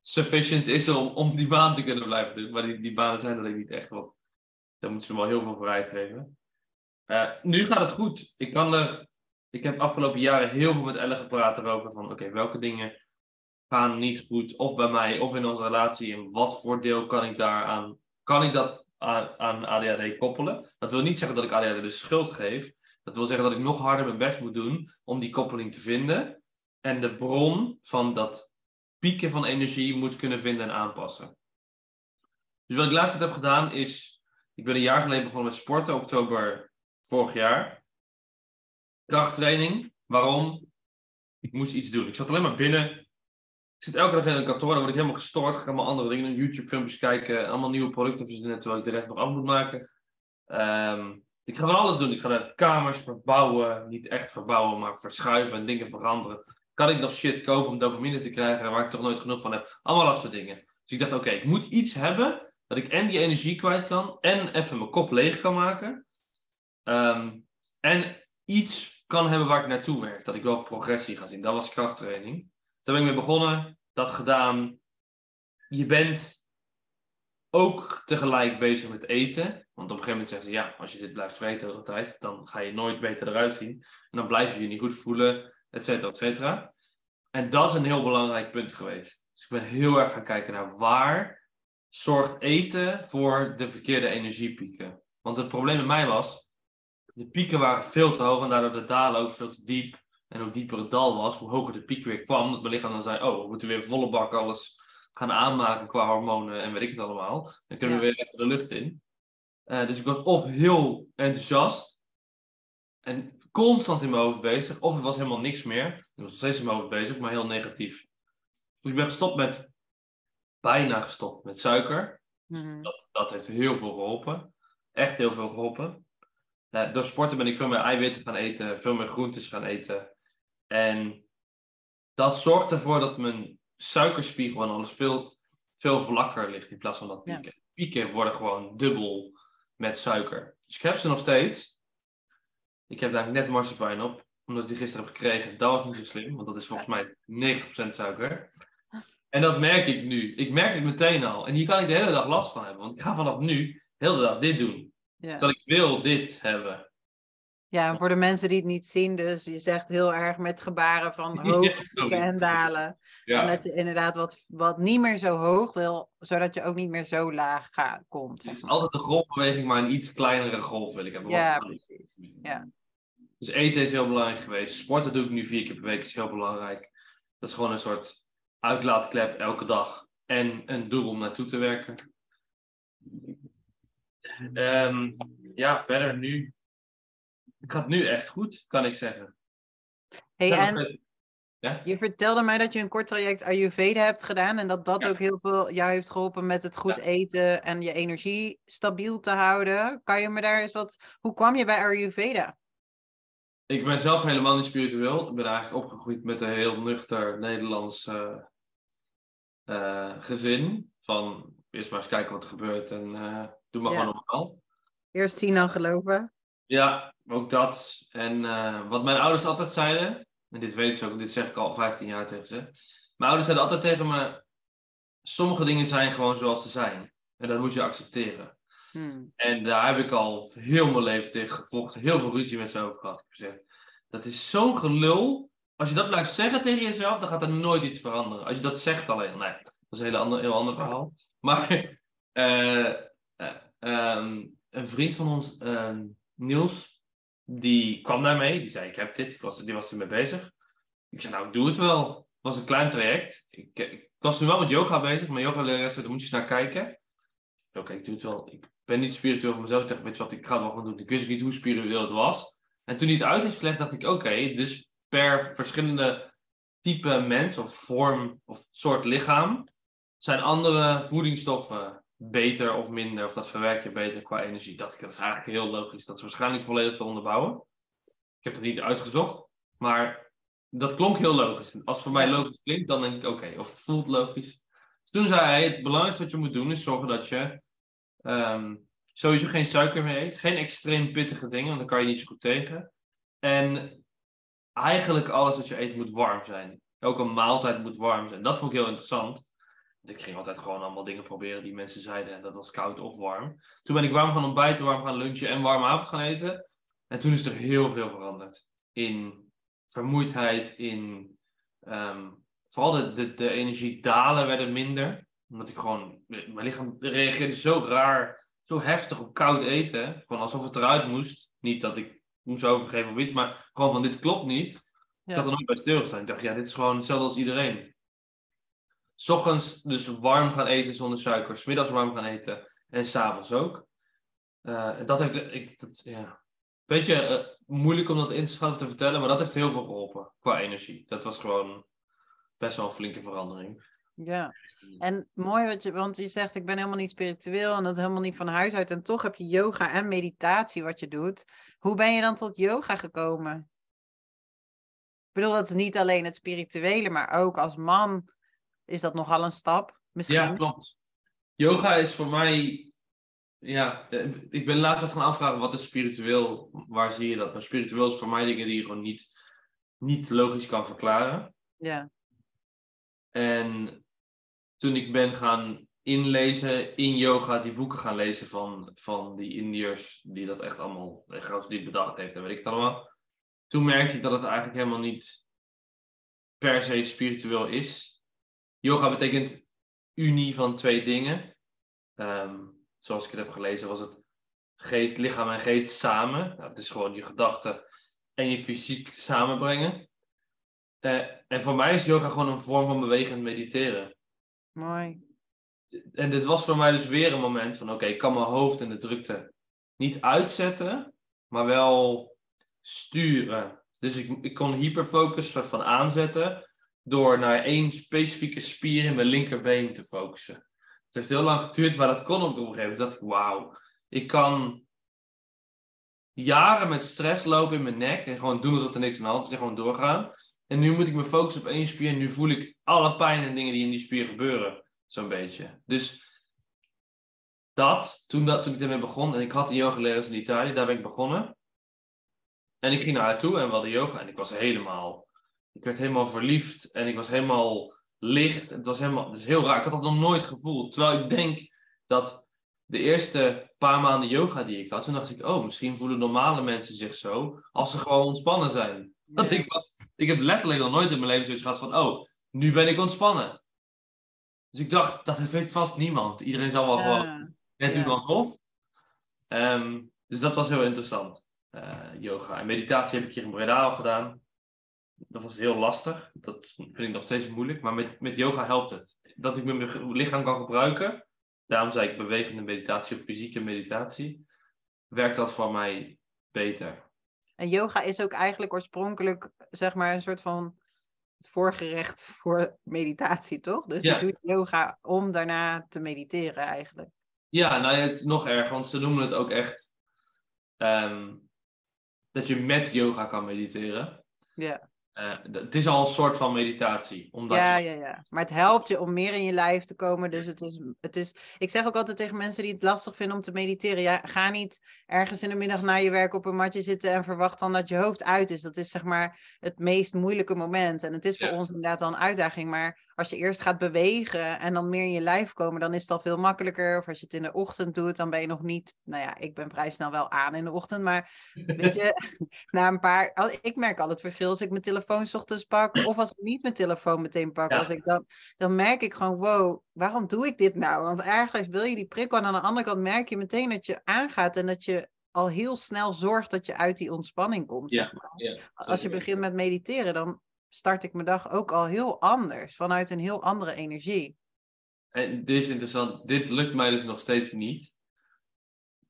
sufficient is om, om die baan te kunnen blijven doen. Maar die, die banen zijn er niet echt. Want daar moeten ze me wel heel veel vrijheid geven. Uh, nu gaat het goed. Ik kan er. Ik heb afgelopen jaren heel veel met Elle gepraat erover van oké, welke dingen gaan niet goed, of bij mij, of in onze relatie, en wat voor deel kan ik daaraan, kan ik dat aan, aan ADHD koppelen? Dat wil niet zeggen dat ik ADHD de schuld geef. Dat wil zeggen dat ik nog harder mijn best moet doen om die koppeling te vinden. En de bron van dat pieken van energie moet kunnen vinden en aanpassen. Dus wat ik laatst heb gedaan is, ik ben een jaar geleden begonnen met sporten, oktober vorig jaar. Krachttraining. Waarom? Ik moest iets doen. Ik zat alleen maar binnen zit elke dag in een kantoor, dan word ik helemaal gestoord. Ga ik allemaal andere dingen, YouTube-filmpjes kijken, allemaal nieuwe producten verzinnen, terwijl ik de rest nog af moet maken. Um, ik ga van alles doen. Ik ga de kamers verbouwen, niet echt verbouwen, maar verschuiven en dingen veranderen. Kan ik nog shit kopen om dopamine te krijgen waar ik toch nooit genoeg van heb? Allemaal dat soort dingen. Dus ik dacht, oké, ik moet iets hebben dat ik en die energie kwijt kan en even mijn kop leeg kan maken. Um, en iets kan hebben waar ik naartoe werk, dat ik wel progressie ga zien. Dat was krachttraining. Toen ben ik mee begonnen, dat gedaan. Je bent ook tegelijk bezig met eten. Want op een gegeven moment zeggen ze, ja, als je dit blijft vreten de hele tijd, dan ga je nooit beter eruit zien. En dan blijf je je niet goed voelen, et cetera, et cetera. En dat is een heel belangrijk punt geweest. Dus ik ben heel erg gaan kijken naar waar zorgt eten voor de verkeerde energiepieken. Want het probleem bij mij was, de pieken waren veel te hoog en daardoor de dalen ook veel te diep. En hoe dieper het dal was, hoe hoger de piek weer kwam. Dat mijn lichaam dan zei, oh, we moeten weer volle bak alles gaan aanmaken qua hormonen en weet ik het allemaal. Dan kunnen we weer even de lucht in. Uh, dus ik was op heel enthousiast. En constant in mijn hoofd bezig. Of het was helemaal niks meer. Ik was nog steeds in mijn hoofd bezig, maar heel negatief. Dus ik ben gestopt met, bijna gestopt met suiker. Mm dat, dat heeft heel veel geholpen. Echt heel veel geholpen. Uh, door sporten ben ik veel meer eiwitten gaan eten, veel meer groentes gaan eten. En dat zorgt ervoor dat mijn suikerspiegel en alles veel, veel vlakker ligt in plaats van dat pieken. Pieken worden gewoon dubbel met suiker. Dus ik heb ze nog steeds. Ik heb daar net marsepein op, omdat ik die gisteren heb gekregen. Dat was niet zo slim, want dat is volgens mij 90% suiker. En dat merk ik nu. Ik merk het meteen al. En hier kan ik de hele dag last van hebben, want ik ga vanaf nu heel de dag dit doen. Ja. Terwijl ik wil dit hebben. Ja, voor de mensen die het niet zien, dus je zegt heel erg met gebaren van hoog en dalen. Ja. En dat je inderdaad wat, wat niet meer zo hoog wil, zodat je ook niet meer zo laag gaat, komt. Het is altijd een golfbeweging, maar een iets kleinere golf wil ik hebben. Ja. Ja. Dus eten is heel belangrijk geweest. Sporten doe ik nu vier keer per week, is heel belangrijk. Dat is gewoon een soort uitlaatklep elke dag. En een doel om naartoe te werken. Um, ja, verder nu het gaat nu echt goed, kan ik zeggen. Hey, en ja? je vertelde mij dat je een kort traject Ayurveda hebt gedaan en dat dat ook heel veel jou heeft geholpen met het goed eten en je energie stabiel te houden. Kan je me daar eens wat... Hoe kwam je bij Ayurveda? Ik ben zelf helemaal niet spiritueel. Ik ben eigenlijk opgegroeid met een heel nuchter Nederlands uh, gezin. Van eerst maar eens kijken wat er gebeurt en uh, doe maar gewoon normaal. Eerst zien dan geloven. Ja, ook dat. En uh, wat mijn ouders altijd zeiden, en dit weten ze ook, dit zeg ik al 15 jaar tegen ze. Mijn ouders zeiden altijd tegen me: sommige dingen zijn gewoon zoals ze zijn. En dat moet je accepteren. Hmm. En daar heb ik al heel mijn leven tegen gevochten, heel veel ruzie met ze over gehad. Ik heb gezegd: dat is zo'n gelul. Als je dat blijft zeggen tegen jezelf, dan gaat er nooit iets veranderen. Als je dat zegt alleen, nee, dat is een heel ander, heel ander verhaal. Maar uh, uh, um, een vriend van ons, ehm, Niels, die kwam daarmee. Die zei, ik heb dit. Ik was, die was ermee bezig. Ik zei, nou, ik doe het wel. Het was een klein traject. Ik, ik was nu wel met yoga bezig. Maar yoga lerares daar moet je naar kijken. Oké, ik doe het wel. Ik ben niet spiritueel voor mezelf. Ik dacht, weet je wat, ik ga het wel doen. Ik wist niet hoe spiritueel het was. En toen hij het uit heeft gelegd, dacht ik, oké, dus per verschillende type mens of vorm of soort lichaam zijn andere voedingsstoffen beter of minder, of dat verwerk je beter qua energie. Dat, dat is eigenlijk heel logisch. Dat is waarschijnlijk volledig te onderbouwen. Ik heb het niet uitgezocht, maar dat klonk heel logisch. Als het voor mij logisch klinkt, dan denk ik oké, of het voelt logisch. Dus toen zei hij, het belangrijkste wat je moet doen is zorgen dat je um, sowieso geen suiker meer eet. Geen extreem pittige dingen, want dan kan je niet zo goed tegen. En eigenlijk alles wat je eet moet warm zijn. Ook een maaltijd moet warm zijn. Dat vond ik heel interessant. Want ik ging altijd gewoon allemaal dingen proberen die mensen zeiden. En dat was koud of warm. Toen ben ik warm gaan ontbijten, warm gaan lunchen en warme avond gaan eten. En toen is er heel veel veranderd. In vermoeidheid, in ehm, vooral de, de, de energiedalen werden minder. Omdat ik gewoon, mijn lichaam reageerde zo raar, zo heftig op koud eten. Gewoon alsof het eruit moest. Niet dat ik moest overgeven of iets, maar gewoon van dit klopt niet. Ja. Ik had er nooit bij stilgestaan. Ik dacht, ja, dit is gewoon hetzelfde als iedereen. S ochtends dus warm gaan eten zonder suiker, middags warm gaan eten en s'avonds ook. Uh, dat heeft, ik, dat, ja. Beetje uh, moeilijk om dat in te schatten te vertellen, maar dat heeft heel veel geholpen qua energie. Dat was gewoon best wel een flinke verandering. Ja, en mooi wat je, want je zegt ik ben helemaal niet spiritueel en dat helemaal niet van huis uit. En toch heb je yoga en meditatie wat je doet. Hoe ben je dan tot yoga gekomen? Ik bedoel, dat is niet alleen het spirituele, maar ook als man is dat nogal een stap. Misschien. Ja, klopt. Yoga is voor mij. Ja, ik ben laatst gaan afvragen wat is spiritueel, waar zie je dat? Maar spiritueel is voor mij dingen die je gewoon niet, niet logisch kan verklaren. Ja. En toen ik ben gaan inlezen in yoga, die boeken gaan lezen van, van die Indiërs, die dat echt allemaal, echt die bedacht heeft en weet ik het allemaal. Toen merkte ik dat het eigenlijk helemaal niet per se spiritueel is. Yoga betekent unie van twee dingen. Ehm, zoals ik het heb gelezen, was het geest, lichaam en geest samen. Nou, het is gewoon je gedachten en je fysiek samenbrengen. Uh, en voor mij is yoga gewoon een vorm van bewegend mediteren. Mooi. En dit was voor mij dus weer een moment van: oké, ik kan mijn hoofd in de drukte niet uitzetten, maar wel sturen. Dus ik, ik kon hyperfocus soort van aanzetten door naar één specifieke spier in mijn linkerbeen te focussen. Het heeft heel lang geduurd, maar dat kon op een gegeven moment. dacht ik, wauw, ik kan jaren met stress lopen in mijn nek en gewoon doen alsof er niks aan de hand is en gewoon doorgaan. En nu moet ik me focussen op één spier en nu voel ik alle pijn en dingen die in die spier gebeuren. Zo'n beetje. Dus dat, toen, dat, toen ik ermee begon, en ik had een yoga in Italië, daar ben ik begonnen. En ik ging naar haar toe en we hadden yoga en ik was helemaal, ik werd helemaal verliefd en ik was helemaal licht. Het was helemaal, het is heel raar, ik had dat nog nooit gevoeld. Terwijl ik denk dat de eerste paar maanden yoga die ik had, toen dacht ik, oh, misschien voelen normale mensen zich zo als ze gewoon ontspannen zijn. Want ik, was, ik heb letterlijk nog nooit in mijn leven zoiets gehad van, oh, nu ben ik ontspannen. Dus ik dacht, dat heeft vast niemand. Iedereen zal wel gewoon net doen alsof. Um, dus dat was heel interessant. Uh, yoga en meditatie heb ik hier in Breda al gedaan. Dat was heel lastig. Dat vind ik nog steeds moeilijk. Maar met, met yoga helpt het. Dat ik mijn lichaam kan gebruiken. Daarom zei ik bewegende meditatie of fysieke meditatie. Werkt dat voor mij beter. En yoga is ook eigenlijk oorspronkelijk, zeg maar, een soort van het voorgerecht voor meditatie, toch? Dus je doet yoga om daarna te mediteren eigenlijk. Ja, nou het is nog erg, want ze noemen het ook echt ehm, dat je met yoga kan mediteren. Ja. Uh, het is al een soort van meditatie. Omdat ja, ja, ja. Maar het helpt je om meer in je lijf te komen. Dus het is, het is. Ik zeg ook altijd tegen mensen die het lastig vinden om te mediteren. Ja, ga niet ergens in de middag na je werk op een matje zitten en verwacht dan dat je hoofd uit is. Dat is zeg maar het meest moeilijke moment. En het is voor ons inderdaad al een uitdaging. Maar als je eerst gaat bewegen en dan meer in je lijf komen, dan is het al veel makkelijker. Of als je het in de ochtend doet, dan ben je nog niet. Nou ja, ik ben vrij snel wel aan in de ochtend. Maar weet je, na een paar. Ik merk al het verschil als ik mijn telefoon s ochtends pak. Of als ik niet mijn telefoon meteen pak. Als ik dan, dan merk ik gewoon, wow, waarom doe ik dit nou? Want ergens wil je die prikkel. En aan de andere kant merk je meteen dat je aangaat en dat je al heel snel zorgt dat je uit die ontspanning komt. Ja, zeg maar. ja, Als je begint met mediteren, dan start ik mijn dag ook al heel anders, vanuit een heel andere energie. En dit is interessant, dit lukt mij dus nog steeds niet.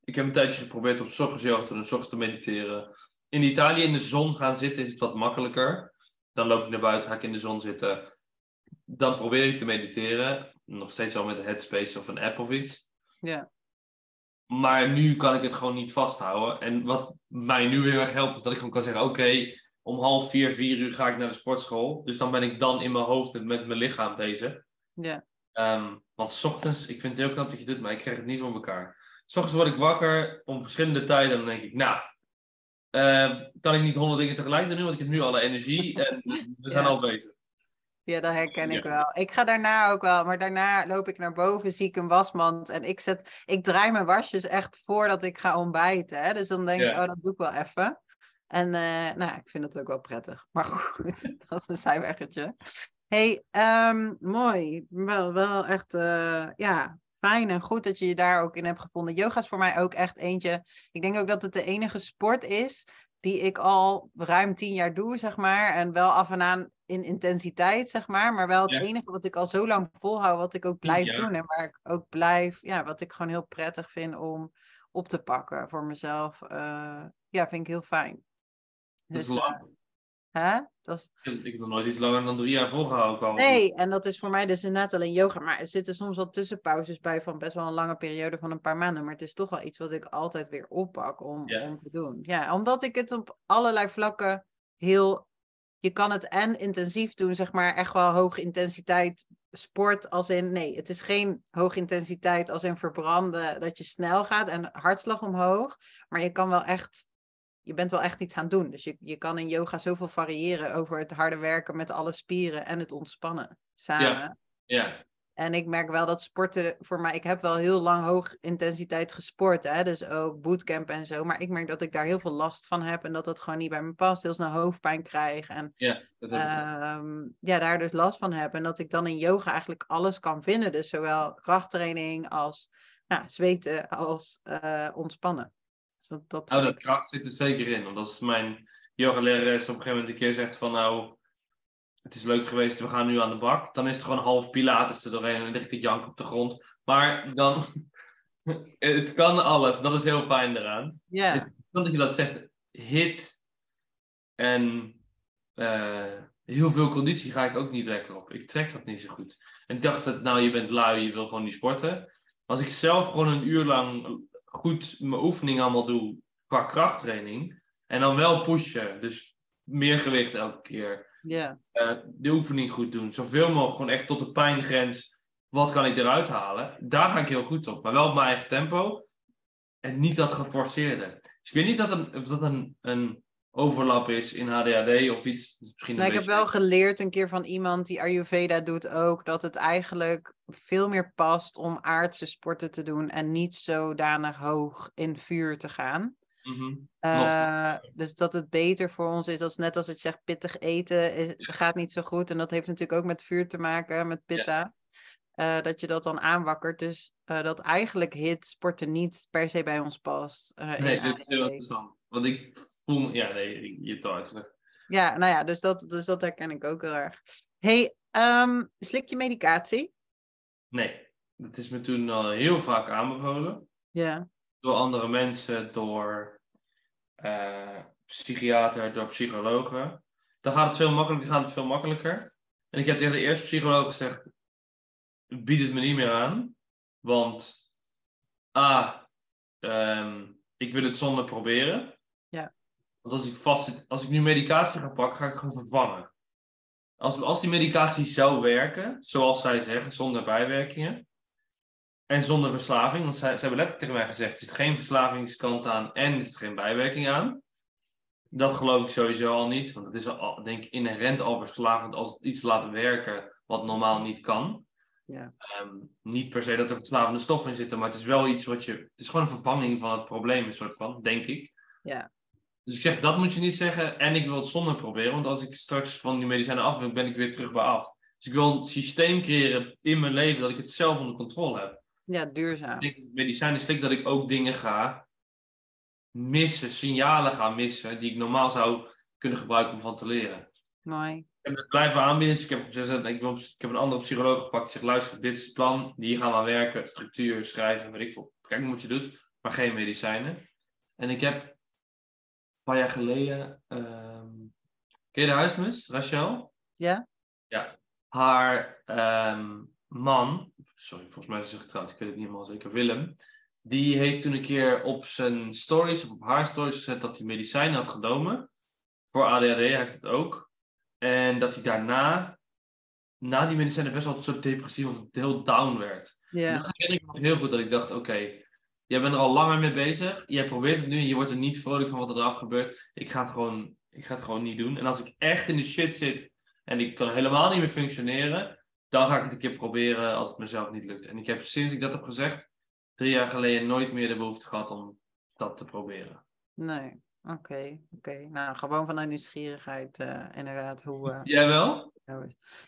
Ik heb een tijdje geprobeerd om s ochtends yoga te doen, s ochtends te mediteren. In Italië in de zon gaan zitten is het wat makkelijker. Dan loop ik naar buiten, ga ik in de zon zitten. Dan probeer ik te mediteren. Nog steeds al met een headspace of een app of iets. Ja. Maar nu kan ik het gewoon niet vasthouden. En wat mij nu heel erg helpt, is dat ik gewoon kan zeggen: Oké, om half vier, vier uur ga ik naar de sportschool. Dus dan ben ik dan in mijn hoofd en met mijn lichaam bezig. Ja. Um, want s ochtends, ik vind het heel knap dat je dit, maar ik krijg het niet voor elkaar. S ochtends word ik wakker om verschillende tijden. En dan denk ik, nou, uh, kan ik niet honderd dingen tegelijk doen, want ik heb nu alle energie en we gaan al beter. Ja, dat herken ik wel. Ik ga daarna ook wel, maar daarna loop ik naar boven, zie ik een wasmand en ik, zet, ik draai mijn wasjes echt voordat ik ga ontbijten. Hè? Dus dan denk ik, oh, dat doe ik wel even. En uh, nou, ik vind het ook wel prettig. Maar goed, dat is een zijweggetje. hey, um, mooi. Wel, wel echt, uh, ja, fijn en goed dat je je daar ook in hebt gevonden. Yoga is voor mij ook echt eentje. Ik denk ook dat het de enige sport is die ik al ruim tien jaar doe, zeg maar. En wel af en aan in intensiteit, zeg maar. Maar wel het enige wat ik al zo lang volhoud, wat ik ook blijf doen. En waar ik ook blijf, ja, wat ik gewoon heel prettig vind om op te pakken voor mezelf. Uh, ja, vind ik heel fijn. Dat is dus, lang. Hè? Dat is... Ik heb nog nooit iets langer dan drie jaar volgehouden. Nee, en dat is voor mij dus inderdaad alleen yoga. Maar er zitten soms wel tussenpauzes bij van best wel een lange periode van een paar maanden. Maar het is toch wel iets wat ik altijd weer oppak om, om te doen. Ja, omdat ik het op allerlei vlakken heel... Je kan het en intensief doen, zeg maar, echt wel hoge intensiteit sport als in... Nee, het is geen hoge intensiteit als in verbranden, dat je snel gaat en hartslag omhoog. Maar je kan wel echt je bent wel echt iets aan het doen. Dus je, je kan in yoga zoveel variëren over het harde werken met alle spieren en het ontspannen samen. Ja. ja. En ik merk wel dat sporten voor mij, ik heb wel heel lang hoog intensiteit gesport, hè? dus ook bootcamp en zo. Maar ik merk dat ik daar heel veel last van heb en dat dat gewoon niet bij me past. Heel snel hoofdpijn krijg en ja, dat um, ja, daar dus last van heb. En dat ik dan in yoga eigenlijk alles kan vinden. Dus zowel krachttraining als nou, zweten als uh, ontspannen. Dus dat, dat... Nou, dat kracht zit er zeker in. Want als mijn yogalerares op een gegeven moment een keer zegt van nou, het is leuk geweest, we gaan nu aan de bak. Dan is het gewoon half pilates er doorheen en ligt ik jank op de grond. Maar dan, het kan alles. Dat is heel fijn eraan. Ja. Yeah. dat je dat zegt, hit en uh, heel veel conditie ga ik ook niet lekker op. Ik trek dat niet zo goed. En ik dacht dat, nou, je bent lui, je wil gewoon niet sporten. Als ik zelf gewoon een uur lang goed mijn oefening allemaal doe qua krachttraining. En dan wel pushen. Dus meer gewicht elke keer. Ja. Uh, de oefening goed doen. Zoveel mogelijk gewoon echt tot de pijngrens. Wat kan ik eruit halen? Daar ga ik heel goed op. Maar wel op mijn eigen tempo. En niet dat geforceerde. Dus ik weet niet dat een, of dat een, een overlap is in HDHD of iets. Misschien nou, ik heb wel geleerd een keer van iemand die Ayurveda doet ook, dat het eigenlijk veel meer past om aardse sporten te doen en niet zodanig hoog in vuur te gaan. Mm dus dat het beter voor ons is, als net als het zegt pittig eten is, gaat niet zo goed. En dat heeft natuurlijk ook met vuur te maken, met pitta. Uh, dat je dat dan aanwakkert. Dus uh, dat eigenlijk hit sporten niet per se bij ons past. nee, dit is heel interessant. Want ik ja, nee, je taart. Ja, nou ja, dus dat, dus dat herken ik ook heel erg. hey, um, slik je medicatie? Nee, dat is me toen al heel vaak aanbevolen. Ja. Door andere mensen, door uh, psychiater, door psychologen. Dan gaat het veel makkelijker, gaat het veel makkelijker. En ik heb tegen de eerste psycholoog gezegd, bied het me niet meer aan. Want A, um, ik wil het zonder proberen. Want als ik, vast, als ik nu medicatie ga pakken, ga ik het gewoon vervangen. Als, als die medicatie zou werken, zoals zij zeggen, zonder bijwerkingen. En zonder verslaving, want zij, zij hebben letterlijk tegen mij gezegd: er zit geen verslavingskant aan en er zit geen bijwerking aan. Dat geloof ik sowieso al niet, want het is al, denk ik inherent al verslavend als het iets laat werken wat normaal niet kan. Ja. Um, niet per se dat er verslavende stoffen in zitten, maar het is wel iets wat je. Het is gewoon een vervanging van het probleem, een soort van, denk ik. Ja. Dus ik zeg, dat moet je niet zeggen. En ik wil het zonder proberen. Want als ik straks van die medicijnen af wil, ben ik weer terug bij af. Dus ik wil een systeem creëren in mijn leven dat ik het zelf onder controle heb. Ja, duurzaam. Ik denk medicijnen slik dat ik ook dingen ga missen, signalen ga missen, die ik normaal zou kunnen gebruiken om van te leren. Mooi. Ik heb het blijven aanbieden. Dus ik heb, ik, wil, ik heb een andere psycholoog gepakt die zegt, luister, dit is het plan, hier gaan we werken, structuur, schrijven, weet ik veel. Kijk wat je doet, maar geen medicijnen. En ik heb paar jaar geleden. Um, ken je de huismus, Rachel? Ja. Ja. Haar um, man, sorry, volgens mij is ze getrouwd, ik weet het niet helemaal zeker, Willem. Die heeft toen een keer op zijn stories, of op haar stories gezet dat hij medicijnen had genomen. Voor ADHD, hij heeft het ook. En dat hij daarna, na die medicijnen, best wel zo depressief of heel down werd. Ja. Dat herinner ik me heel goed dat ik dacht, oké, jij bent er al langer mee bezig. Jij probeert het nu en je wordt er niet vrolijk van wat er eraf gebeurt. Ik ga het gewoon, ik ga het gewoon niet doen. En als ik echt in de shit zit en ik kan helemaal niet meer functioneren, dan ga ik het een keer proberen als het mezelf niet lukt. En ik heb sinds ik dat heb gezegd, drie jaar geleden nooit meer de behoefte gehad om dat te proberen. Nee, oké. oké. Nou, gewoon vanuit nieuwsgierigheid, eh, inderdaad. Hoe, uh, Jij wel?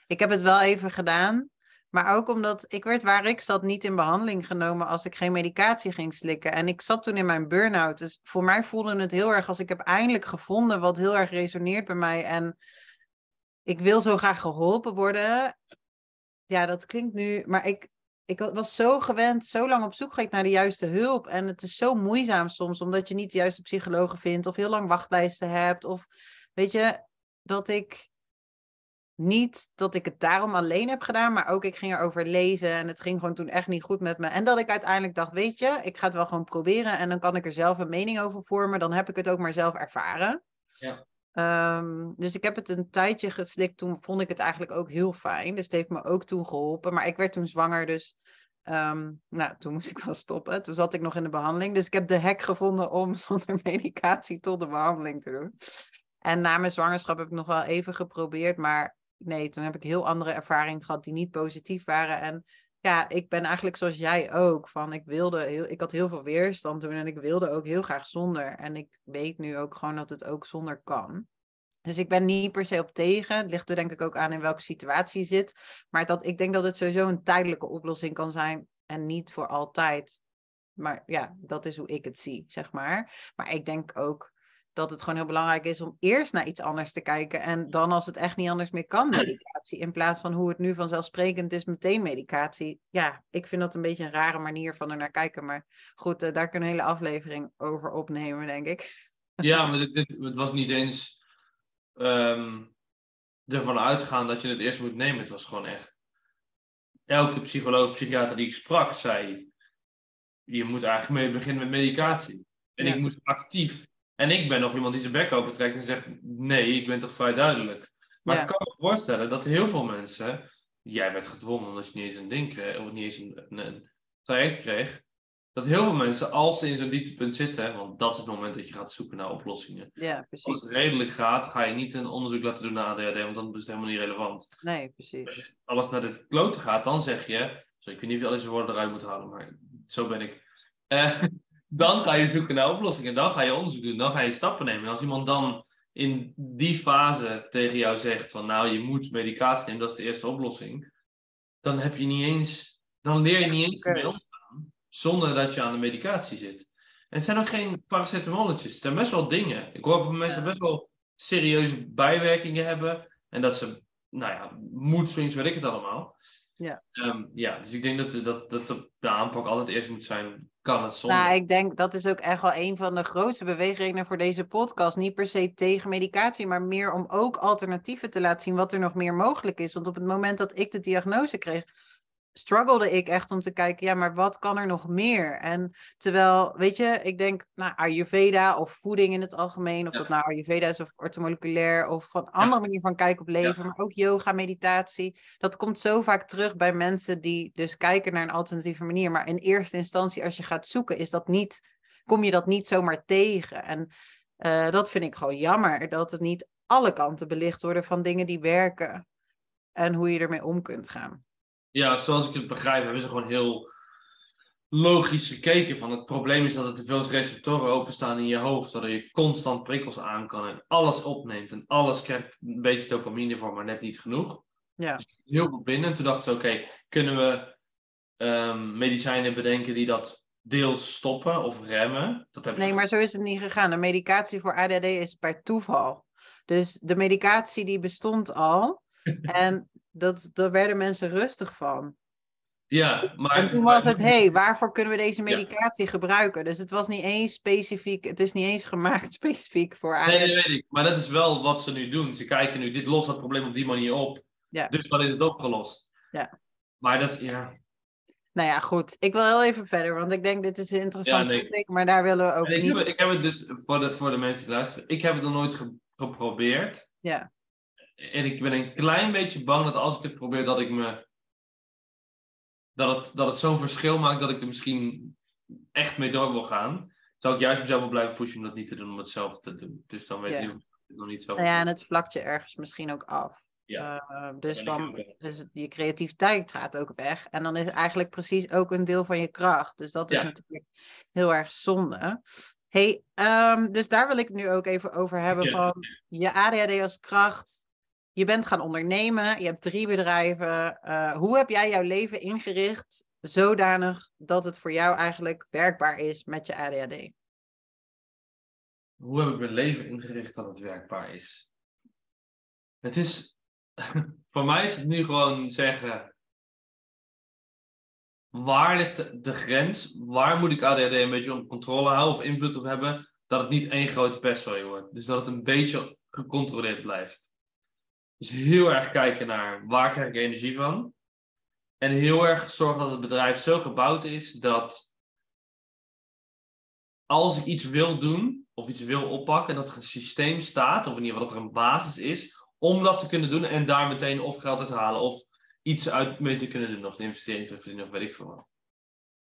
Ik heb het wel even gedaan. Maar ook omdat ik werd waar ik zat niet in behandeling genomen als ik geen medicatie ging slikken. En ik zat toen in mijn burn-out. Dus voor mij voelde het heel erg als ik heb eindelijk gevonden wat heel erg resoneert bij mij. En ik wil zo graag geholpen worden. Ja, dat klinkt nu. Maar ik, ik was zo gewend, zo lang op zoek geweest naar de juiste hulp. En het is zo moeizaam soms, omdat je niet de juiste psychologen vindt. Of heel lang wachtlijsten hebt. Of weet je, dat ik niet dat ik het daarom alleen heb gedaan, maar ook ik ging erover lezen en het ging gewoon toen echt niet goed met me. En dat ik uiteindelijk dacht, weet je, ik ga het wel gewoon proberen en dan kan ik er zelf een mening over vormen. Dan heb ik het ook maar zelf ervaren. Ja. Um, dus ik heb het een tijdje geslikt, toen vond ik het eigenlijk ook heel fijn. Dus het heeft me ook toen geholpen. Maar ik werd toen zwanger, dus um, nou, toen moest ik wel stoppen. Toen zat ik nog in de behandeling. Dus ik heb de hek gevonden om zonder medicatie tot de behandeling te doen. En na mijn zwangerschap heb ik nog wel even geprobeerd, maar nee, toen heb ik heel andere ervaringen gehad die niet positief waren. En ja, ik ben eigenlijk zoals jij ook. Van ik wilde heel, ik had heel veel weerstand toen en ik wilde ook heel graag zonder. En ik weet nu ook gewoon dat het ook zonder kan. Dus ik ben niet per se op tegen. Het ligt er denk ik ook aan in welke situatie je zit. Maar dat, ik denk dat het sowieso een tijdelijke oplossing kan zijn en niet voor altijd. Maar ja, dat is hoe ik het zie, zeg maar. Maar ik denk ook dat het gewoon heel belangrijk is om eerst naar iets anders te kijken. En dan als het echt niet anders meer kan, medicatie. In plaats van hoe het nu vanzelfsprekend is, meteen medicatie. Ja, ik vind dat een beetje een rare manier van er naar kijken. Maar goed, uh, daar kunnen een hele aflevering over opnemen, denk ik. Ja, maar dit, dit, het was niet eens um, ervan uitgaan dat je het eerst moet nemen. Het was gewoon echt. Elke psycholoog, psychiater die ik sprak, zei: Je moet eigenlijk mee beginnen met medicatie. En ja. ik moet actief en ik ben nog iemand die zijn bek open trekt en zegt: Nee, ik ben toch vrij duidelijk. Maar ja. ik kan me voorstellen dat heel veel mensen. Jij werd gedwongen omdat je niet eens een ding kreeg, of niet eens een, een, een traject kreeg. Dat heel veel mensen, als ze in zo'n dieptepunt zitten, want dat is het moment dat je gaat zoeken naar oplossingen. Ja, precies. Als het redelijk gaat, ga je niet een onderzoek laten doen naar ADHD, want dan is het helemaal niet relevant. Nee, precies. Als alles naar de kloten gaat, dan zeg je. Sorry, ik weet niet of je al deze woorden eruit moet halen, maar zo ben ik. Uh, dan ga je zoeken naar oplossingen. Dan ga je onderzoek doen. Dan ga je stappen nemen. En als iemand dan in die fase tegen jou zegt van nou, je moet medicatie nemen, dat is de eerste oplossing. Dan heb je niet eens, dan leer je niet eens okay. mee omgaan zonder dat je aan de medicatie zit. En het zijn ook geen paracetamolletjes. Het zijn best wel dingen. Ik hoor van mensen best wel serieuze bijwerkingen hebben. En dat ze, nou ja, mood swings, weet ik het allemaal. Ja. Um, ja, dus ik denk dat, dat, dat de aanpak altijd eerst moet zijn, kan het zonder? Nou, ik denk dat is ook echt wel een van de grootste beweegredenen voor deze podcast. Niet per se tegen medicatie, maar meer om ook alternatieven te laten zien wat er nog meer mogelijk is. Want op het moment dat ik de diagnose kreeg, struggelde ik echt om te kijken, ja, maar wat kan er nog meer? En terwijl, weet je, ik denk, nou, Ayurveda of voeding in het algemeen, of ja. dat nou Ayurveda is of ortomoleculair, of van andere ja. manier van kijken op leven, ja. maar ook yoga, meditatie, dat komt zo vaak terug bij mensen die dus kijken naar een alternatieve manier. Maar in eerste instantie, als je gaat zoeken, is dat niet, kom je dat niet zomaar tegen. En uh, dat vind ik gewoon jammer, dat het niet alle kanten belicht worden van dingen die werken en hoe je ermee om kunt gaan. Ja, zoals ik het begrijp, hebben ze gewoon heel logisch gekeken. Van het probleem is dat er te veel receptoren openstaan in je hoofd, zodat je constant prikkels aan kan en alles opneemt. En alles krijgt een beetje dopamine voor, maar net niet genoeg. Ja. Dus heel veel binnen. En toen dachten ze, oké, okay, kunnen we um, medicijnen bedenken die dat deels stoppen of remmen? Dat nee, maar zo is het niet gegaan. De medicatie voor ADD is per toeval. Dus de medicatie die bestond al. en dat, daar werden mensen rustig van. Ja, maar... En toen was het, hé, hey, waarvoor kunnen we deze medicatie ja. gebruiken? Dus het was niet eens specifiek, het is niet eens gemaakt specifiek voor. Nee, nee, weet ik. Maar dat is wel wat ze nu doen. Ze kijken nu, dit lost het probleem op die manier op. Ja. Dus dan is het opgelost. Ja. Maar dat is, ja. Nou ja, goed. Ik wil heel even verder, want ik denk dit is een interessant ja, nee. maar daar willen we ook ik niet... Heb, ik heb het dus, voor de, voor de mensen die luisteren, ik heb het nog nooit geprobeerd. Ja. En ik ben een klein beetje bang dat als ik het probeer, dat ik me... Dat het, dat het zo'n verschil maakt dat ik er misschien echt mee door wil gaan. Zou ik juist mezelf wel blijven pushen om dat niet te doen, om het zelf te doen. Dus dan weet je nog niet zo. Nou ja, en het vlakt je ergens misschien ook af. Ja. Uh, dus dan het, je creativiteit gaat ook weg. En dan is het eigenlijk precies ook een deel van je kracht. Dus dat is natuurlijk heel erg zonde. Hey, um, dus daar wil ik het nu ook even over hebben ja. van je ADHD als kracht. Je bent gaan ondernemen, je hebt drie bedrijven. Uh, hoe heb jij jouw leven ingericht zodanig dat het voor jou eigenlijk werkbaar is met je ADHD? Hoe heb ik mijn leven ingericht dat het werkbaar is? Het is voor mij is het nu gewoon zeggen. Waar ligt de, grens? Waar moet ik ADHD een beetje onder controle houden of invloed op hebben? Dat het niet één grote pestzooi wordt. Dus dat het een beetje gecontroleerd blijft. Dus heel erg kijken naar waar krijg ik energie van. En heel erg zorgen dat het bedrijf zo gebouwd is dat als ik iets wil doen of iets wil oppakken, dat er een systeem staat, of in ieder geval dat er een basis is om dat te kunnen doen en daar meteen of geld uit te halen of iets uit mee te kunnen doen of de investering te verdienen of weet ik veel wat.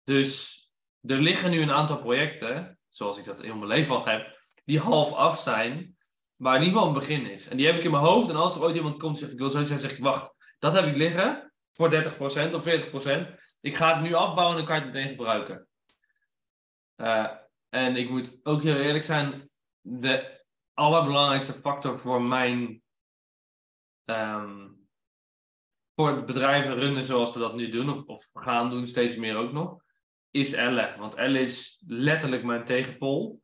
Dus er liggen nu een aantal projecten, zoals ik dat in mijn leven al heb, die half af zijn, maar in ieder een begin is. En die heb ik in mijn hoofd en als er ooit iemand komt en zegt ik wil zoiets zeggen, zeg ik wacht, dat heb ik liggen voor 30% of 40%. Ik ga het nu afbouwen en dan kan je het meteen gebruiken. Uh, en ik moet ook heel eerlijk zijn, de allerbelangrijkste factor voor mijn um, voor bedrijven runnen zoals we dat nu doen, of, of gaan doen steeds meer ook nog, is Elle. Want Elle is letterlijk mijn tegenpol.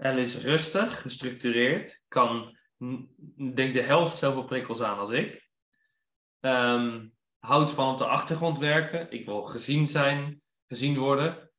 Elle is rustig, gestructureerd, kan, denk de helft zoveel prikkels aan als ik. Um, houdt van op de achtergrond werken. Ik wil gezien zijn, gezien worden.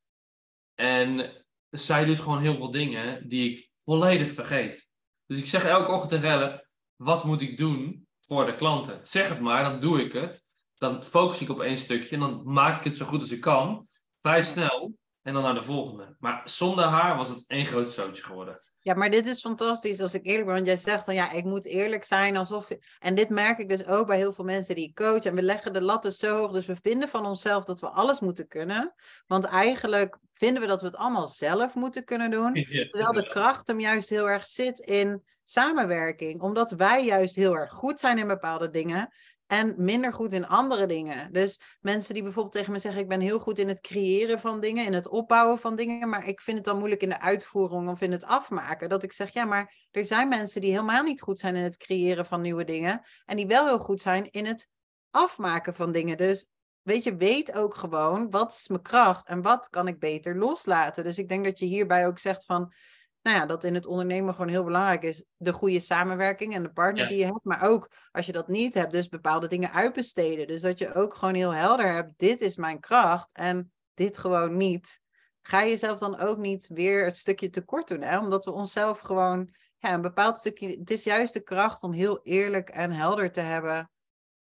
En zij doet gewoon heel veel dingen die ik volledig vergeet. Dus ik zeg elke ochtend tegen wat moet ik doen voor de klanten. Zeg het maar, dan doe ik het. Dan focus ik op één stukje en dan maak ik het zo goed als ik kan. Vrij snel. En dan naar de volgende. Maar zonder haar was het één groot zootje geworden. Ja, maar dit is fantastisch als ik eerlijk ben. Want jij zegt dan ja, ik moet eerlijk zijn alsof. En dit merk ik dus ook bij heel veel mensen die ik coach. En we leggen de lat dus zo hoog. Dus we vinden van onszelf dat we alles moeten kunnen. Want eigenlijk vinden we dat we het allemaal zelf moeten kunnen doen. terwijl de kracht hem juist heel erg zit in samenwerking. Omdat wij juist heel erg goed zijn in bepaalde dingen en minder goed in andere dingen. Dus mensen die bijvoorbeeld tegen me zeggen: Ik ben heel goed in het creëren van dingen, in het opbouwen van dingen, maar ik vind het dan moeilijk in de uitvoering of in het afmaken. Dat ik zeg: Ja, maar er zijn mensen die helemaal niet goed zijn in het creëren van nieuwe dingen en die wel heel goed zijn in het afmaken van dingen. Dus weet je, weet ook gewoon wat is mijn kracht en wat kan ik beter loslaten. Dus ik denk dat je hierbij ook zegt van nou ja, dat in het ondernemen gewoon heel belangrijk is. De goede samenwerking en de partner die je hebt. Maar ook als je dat niet hebt, dus bepaalde dingen uitbesteden. Dus dat je ook gewoon heel helder hebt, dit is mijn kracht en dit gewoon niet. Ga jezelf dan ook niet weer het stukje tekort doen. Hè? Omdat we onszelf gewoon, ja, een bepaald stukje. Het is juist de kracht om heel eerlijk en helder te hebben.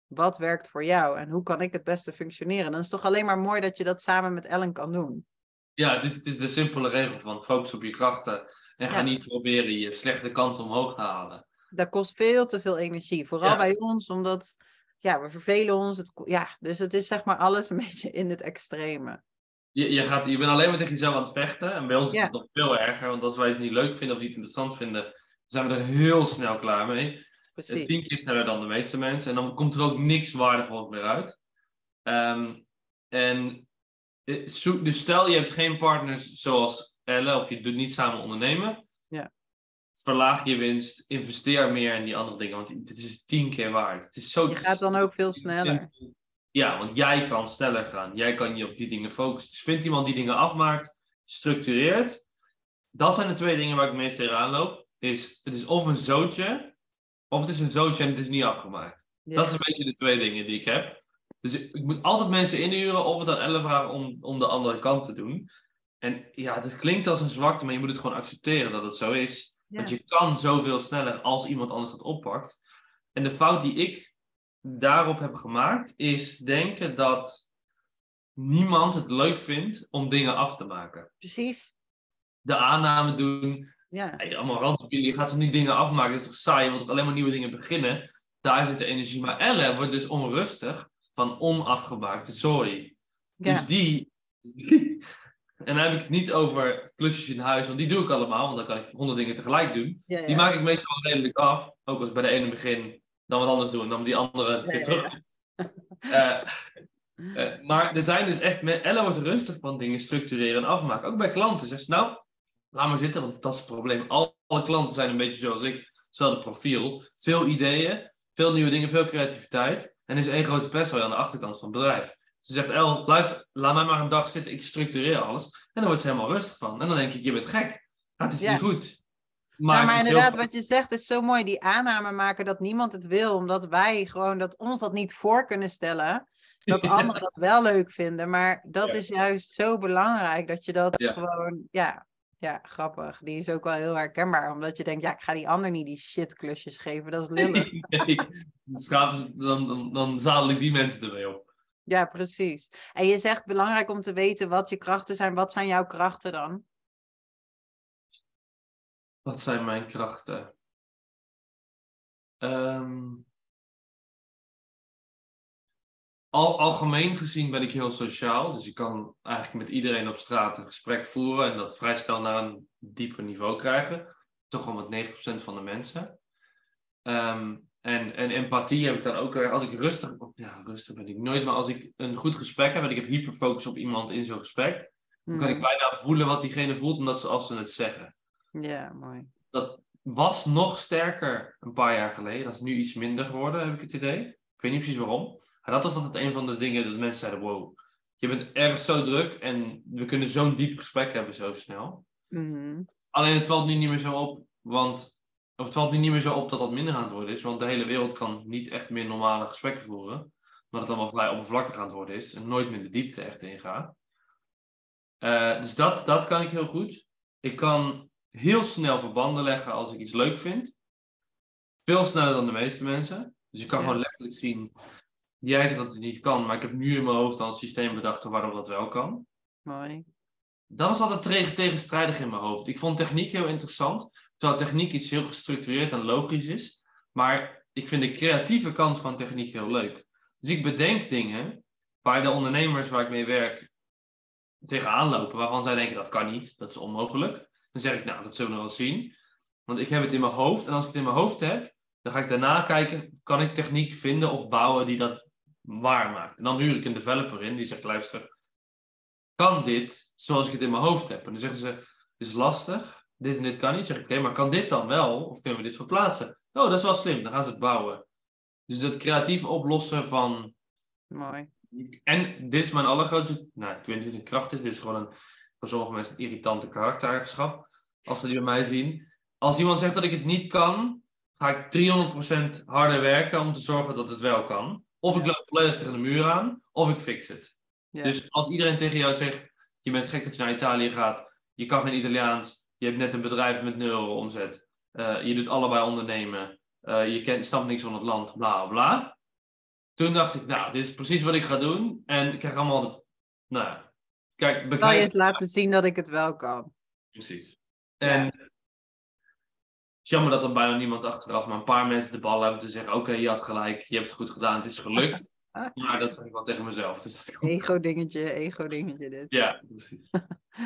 Wat werkt voor jou en hoe kan ik het beste functioneren? Dan is het toch alleen maar mooi dat je dat samen met Ellen kan doen. Ja, het is, het is de simpele regel van focus op je krachten en ga niet proberen je slechte kant omhoog te halen. Dat kost veel te veel energie, vooral bij ons, omdat ja, we vervelen ons. Het, ja, dus het is zeg maar alles een beetje in het extreme. Je, je, gaat, je bent alleen maar tegen jezelf aan het vechten. En bij ons is het nog veel erger, want als wij het niet leuk vinden of niet interessant vinden, zijn we er heel snel klaar mee. Precies. Tien keer sneller dan de meeste mensen. En dan komt er ook niks waardevols meer uit. Um, en eh, dus stel je hebt geen partners zoals Elle of je doet niet samen ondernemen. Ja. Verlaag je winst, investeer meer in die andere dingen, want het is tien keer waard. Het is zo, je gaat dan ook veel sneller. Ja, want jij kan sneller gaan. Jij kan je op die dingen focussen. Dus vind iemand die dingen afmaakt, structureert. Dat zijn de twee dingen waar ik het meest tegenaan loop. Is, het is of een zootje, of het is een zootje en het is niet afgemaakt. Dat zijn een beetje de twee dingen die ik heb. Dus ik moet altijd mensen inhuren of het aan Elle vragen om, om de andere kant te doen. En ja, het klinkt als een zwakte, maar je moet het gewoon accepteren dat het zo is. Want je kan zoveel sneller als iemand anders dat oppakt. En de fout die ik daarop heb gemaakt, is denken dat niemand het leuk vindt om dingen af te maken. Precies. De aanname doen. Ja. Hey, allemaal randopinies. Je gaat toch niet dingen afmaken? Dat is toch saai? Je toch alleen maar nieuwe dingen beginnen? Daar zit de energie. Maar Elle wordt dus onrustig van onafgemaakte. Ja. Dus die, En dan heb ik het niet over klusjes in huis, want die doe ik allemaal. Want dan kan ik honderd dingen tegelijk doen. Ja, ja. Die maak ik meestal redelijk af. Ook als ik bij de ene begin, dan wat anders doen. Dan die andere weer terug. Eh, eh, maar er zijn dus echt... Ella wordt rustig van dingen structureren en afmaken. Ook bij klanten. Zegt ze, nou, laat maar zitten, want dat is het probleem. Al- Alle klanten zijn een beetje zoals ik. Hetzelfde profiel. Veel ideeën, veel nieuwe dingen, veel creativiteit. En is één grote pestzooi aan de achterkant van het bedrijf. Ze zegt, El, luister, laat mij maar een dag zitten. Ik structureer alles. En dan wordt ze helemaal rustig van. En dan denk ik, je bent gek. Ah, het is Ja. niet goed. Maar, maar inderdaad, wat je zegt is zo mooi. Die aanname maken dat niemand het wil, omdat wij gewoon dat ons dat niet voor kunnen stellen. Dat Ja. anderen dat wel leuk vinden. Maar dat Ja. is juist zo belangrijk dat je dat gewoon, ja, ja, grappig. Die is ook wel heel herkenbaar, omdat je denkt, ja, ik ga die ander niet die shitklusjes geven. Dat is lullig. Nee, dan, dan, dan, dan zadel ik die mensen ermee op. Ja, precies. En je zegt belangrijk om te weten wat je krachten zijn. Wat zijn jouw krachten dan? Wat zijn mijn krachten? Ehm, al, algemeen gezien ben ik heel sociaal. Dus ik kan eigenlijk met iedereen op straat een gesprek voeren en dat vrij snel naar een dieper niveau krijgen. Toch wel met 90% van de mensen. Ehm, en, en empathie heb ik dan ook. Als ik rustig, ja, rustig ben ik nooit, maar als ik een goed gesprek heb en ik heb hyperfocus op iemand in zo'n gesprek, dan kan ik Mhm. bijna voelen wat diegene voelt omdat ze, als ze het zeggen Ja, mooi. dat was nog sterker een paar jaar geleden. Dat is nu iets minder geworden, heb ik het idee. Ik weet niet precies waarom. Dat was altijd een van de dingen dat mensen zeiden: wow, je bent erg zo druk en we kunnen zo'n diep gesprek hebben zo snel. Mhm. Alleen het valt nu niet meer zo op, want. Of het valt nu niet meer zo op dat dat minder aan het worden is, want de hele wereld kan niet echt meer normale gesprekken voeren. Maar het allemaal vrij oppervlakkig aan het worden is en nooit meer de diepte echt ingaat. Eh, dus dat, dat kan ik heel goed. Ik kan heel snel verbanden leggen als ik iets leuk vind. Veel sneller dan de meeste mensen. Dus ik kan Ja. gewoon letterlijk zien. Jij zegt dat het niet kan, maar ik heb nu in mijn hoofd al een systeem bedacht waardoor dat wel kan. Mooi. Dat was altijd tegen- tegenstrijdig in mijn hoofd. Ik vond techniek heel interessant. Terwijl techniek iets heel gestructureerd en logisch is. Maar ik vind de creatieve kant van techniek heel leuk. Dus ik bedenk dingen waar de ondernemers waar ik mee werk tegenaan lopen. Waarvan zij denken dat kan niet, dat is onmogelijk. Dan zeg ik nou, dat zullen we wel zien. Want ik heb het in mijn hoofd. En als ik het in mijn hoofd heb, dan ga ik daarna kijken, kan ik techniek vinden of bouwen die dat waar maakt. En dan huur ik een developer in die zegt, luister, kan dit zoals ik het in mijn hoofd heb? En dan zeggen ze, is lastig, dit en dit kan niet. Zeg ik, oké, maar kan dit dan wel? Of kunnen we dit verplaatsen? Oh, dat is wel slim, dan gaan ze het bouwen. Dus het creatief oplossen van... Mooi. En dit is mijn allergrootste... Nou, ik weet niet of het een kracht is. Dit is gewoon een, voor sommige mensen een irritante karaktereigenschap. Als ze die bij mij zien. Als iemand zegt dat ik het niet kan, ga ik 300% harder werken om te zorgen dat het wel kan. Of ik loop volledig tegen de muur aan, of ik fix het. Dus als iedereen tegen jou zegt, je bent gek dat je naar Italië gaat, je kan geen Italiaans, je hebt net een bedrijf met 0 euro omzet, eh, je doet allebei ondernemen, eh, je kent, snapt niks van het land, bla bla. Toen dacht ik, nou, dit is precies wat ik ga doen. En ik krijg allemaal, de, nou, kijk, Kan je bekijk, eens laten zien dat ik het wel kan? precies. En is jammer dat er bijna niemand achteraf, maar een paar mensen de bal hebben te zeggen, oké, je had gelijk, je hebt het goed gedaan, het is gelukt. Maar dat zeg ik wel tegen mezelf. Dus Ego-dingetje, ego-dingetje dit. Ja, precies.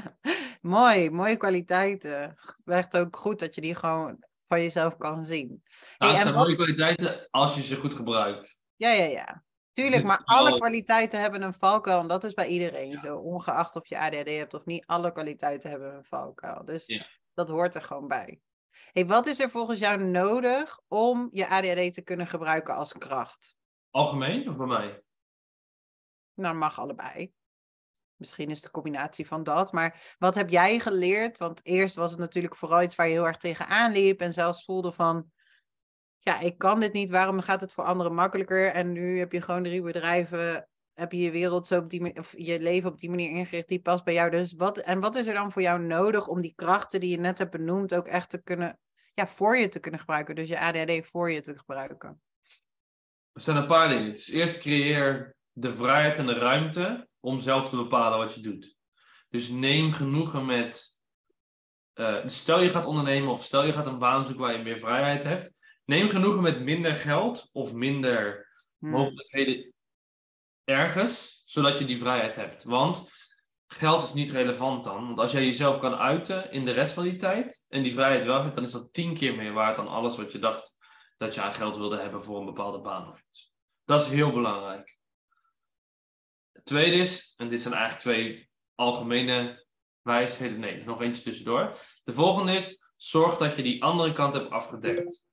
Mooi, mooie kwaliteiten. Echt ook goed dat je die gewoon van jezelf kan zien. Nou, Hey, het zijn mooie kwaliteiten als je ze goed gebruikt. Ja, ja, ja. Tuurlijk, maar alle kwaliteiten hebben een valkuil. En dat is bij iedereen zo. Ongeacht of je ADHD hebt of niet, alle kwaliteiten hebben een valkuil. Dus Ja. dat hoort er gewoon bij. Hey, wat is er volgens jou nodig om je ADHD te kunnen gebruiken als kracht? Algemeen of bij mij? Nou, mag allebei. Misschien is het de combinatie van dat. Maar wat heb jij geleerd? Want eerst was het natuurlijk vooral iets waar je heel erg tegenaan liep. En zelfs voelde van, ja, ik kan dit niet. Waarom gaat het voor anderen makkelijker? En nu heb je gewoon drie bedrijven. Heb je je wereld zo op die manier, of je leven op die manier ingericht die past bij jou. Dus wat, en wat is er dan voor jou nodig om die krachten die je net hebt benoemd ook echt te kunnen, ja, voor je te kunnen gebruiken? Dus je ADHD voor je te gebruiken. Er zijn een paar dingen. Eerst creëer de vrijheid en de ruimte om zelf te bepalen wat je doet. Dus neem genoegen met. Uh, stel je gaat ondernemen of stel je gaat een baan zoeken waar je meer vrijheid hebt. Neem genoegen met minder geld of minder hmm. mogelijkheden ergens, zodat je die vrijheid hebt. Want geld is niet relevant dan. Want als jij jezelf kan uiten in de rest van die tijd en die vrijheid wel hebt, dan is dat tien keer meer waard dan alles wat je dacht dat je aan geld wilde hebben voor een bepaalde baan of iets. Dat is heel belangrijk. Het tweede is, en dit zijn eigenlijk twee algemene wijsheden, nee, nog eentje tussendoor. De volgende is, zorg dat je die andere kant hebt afgedekt.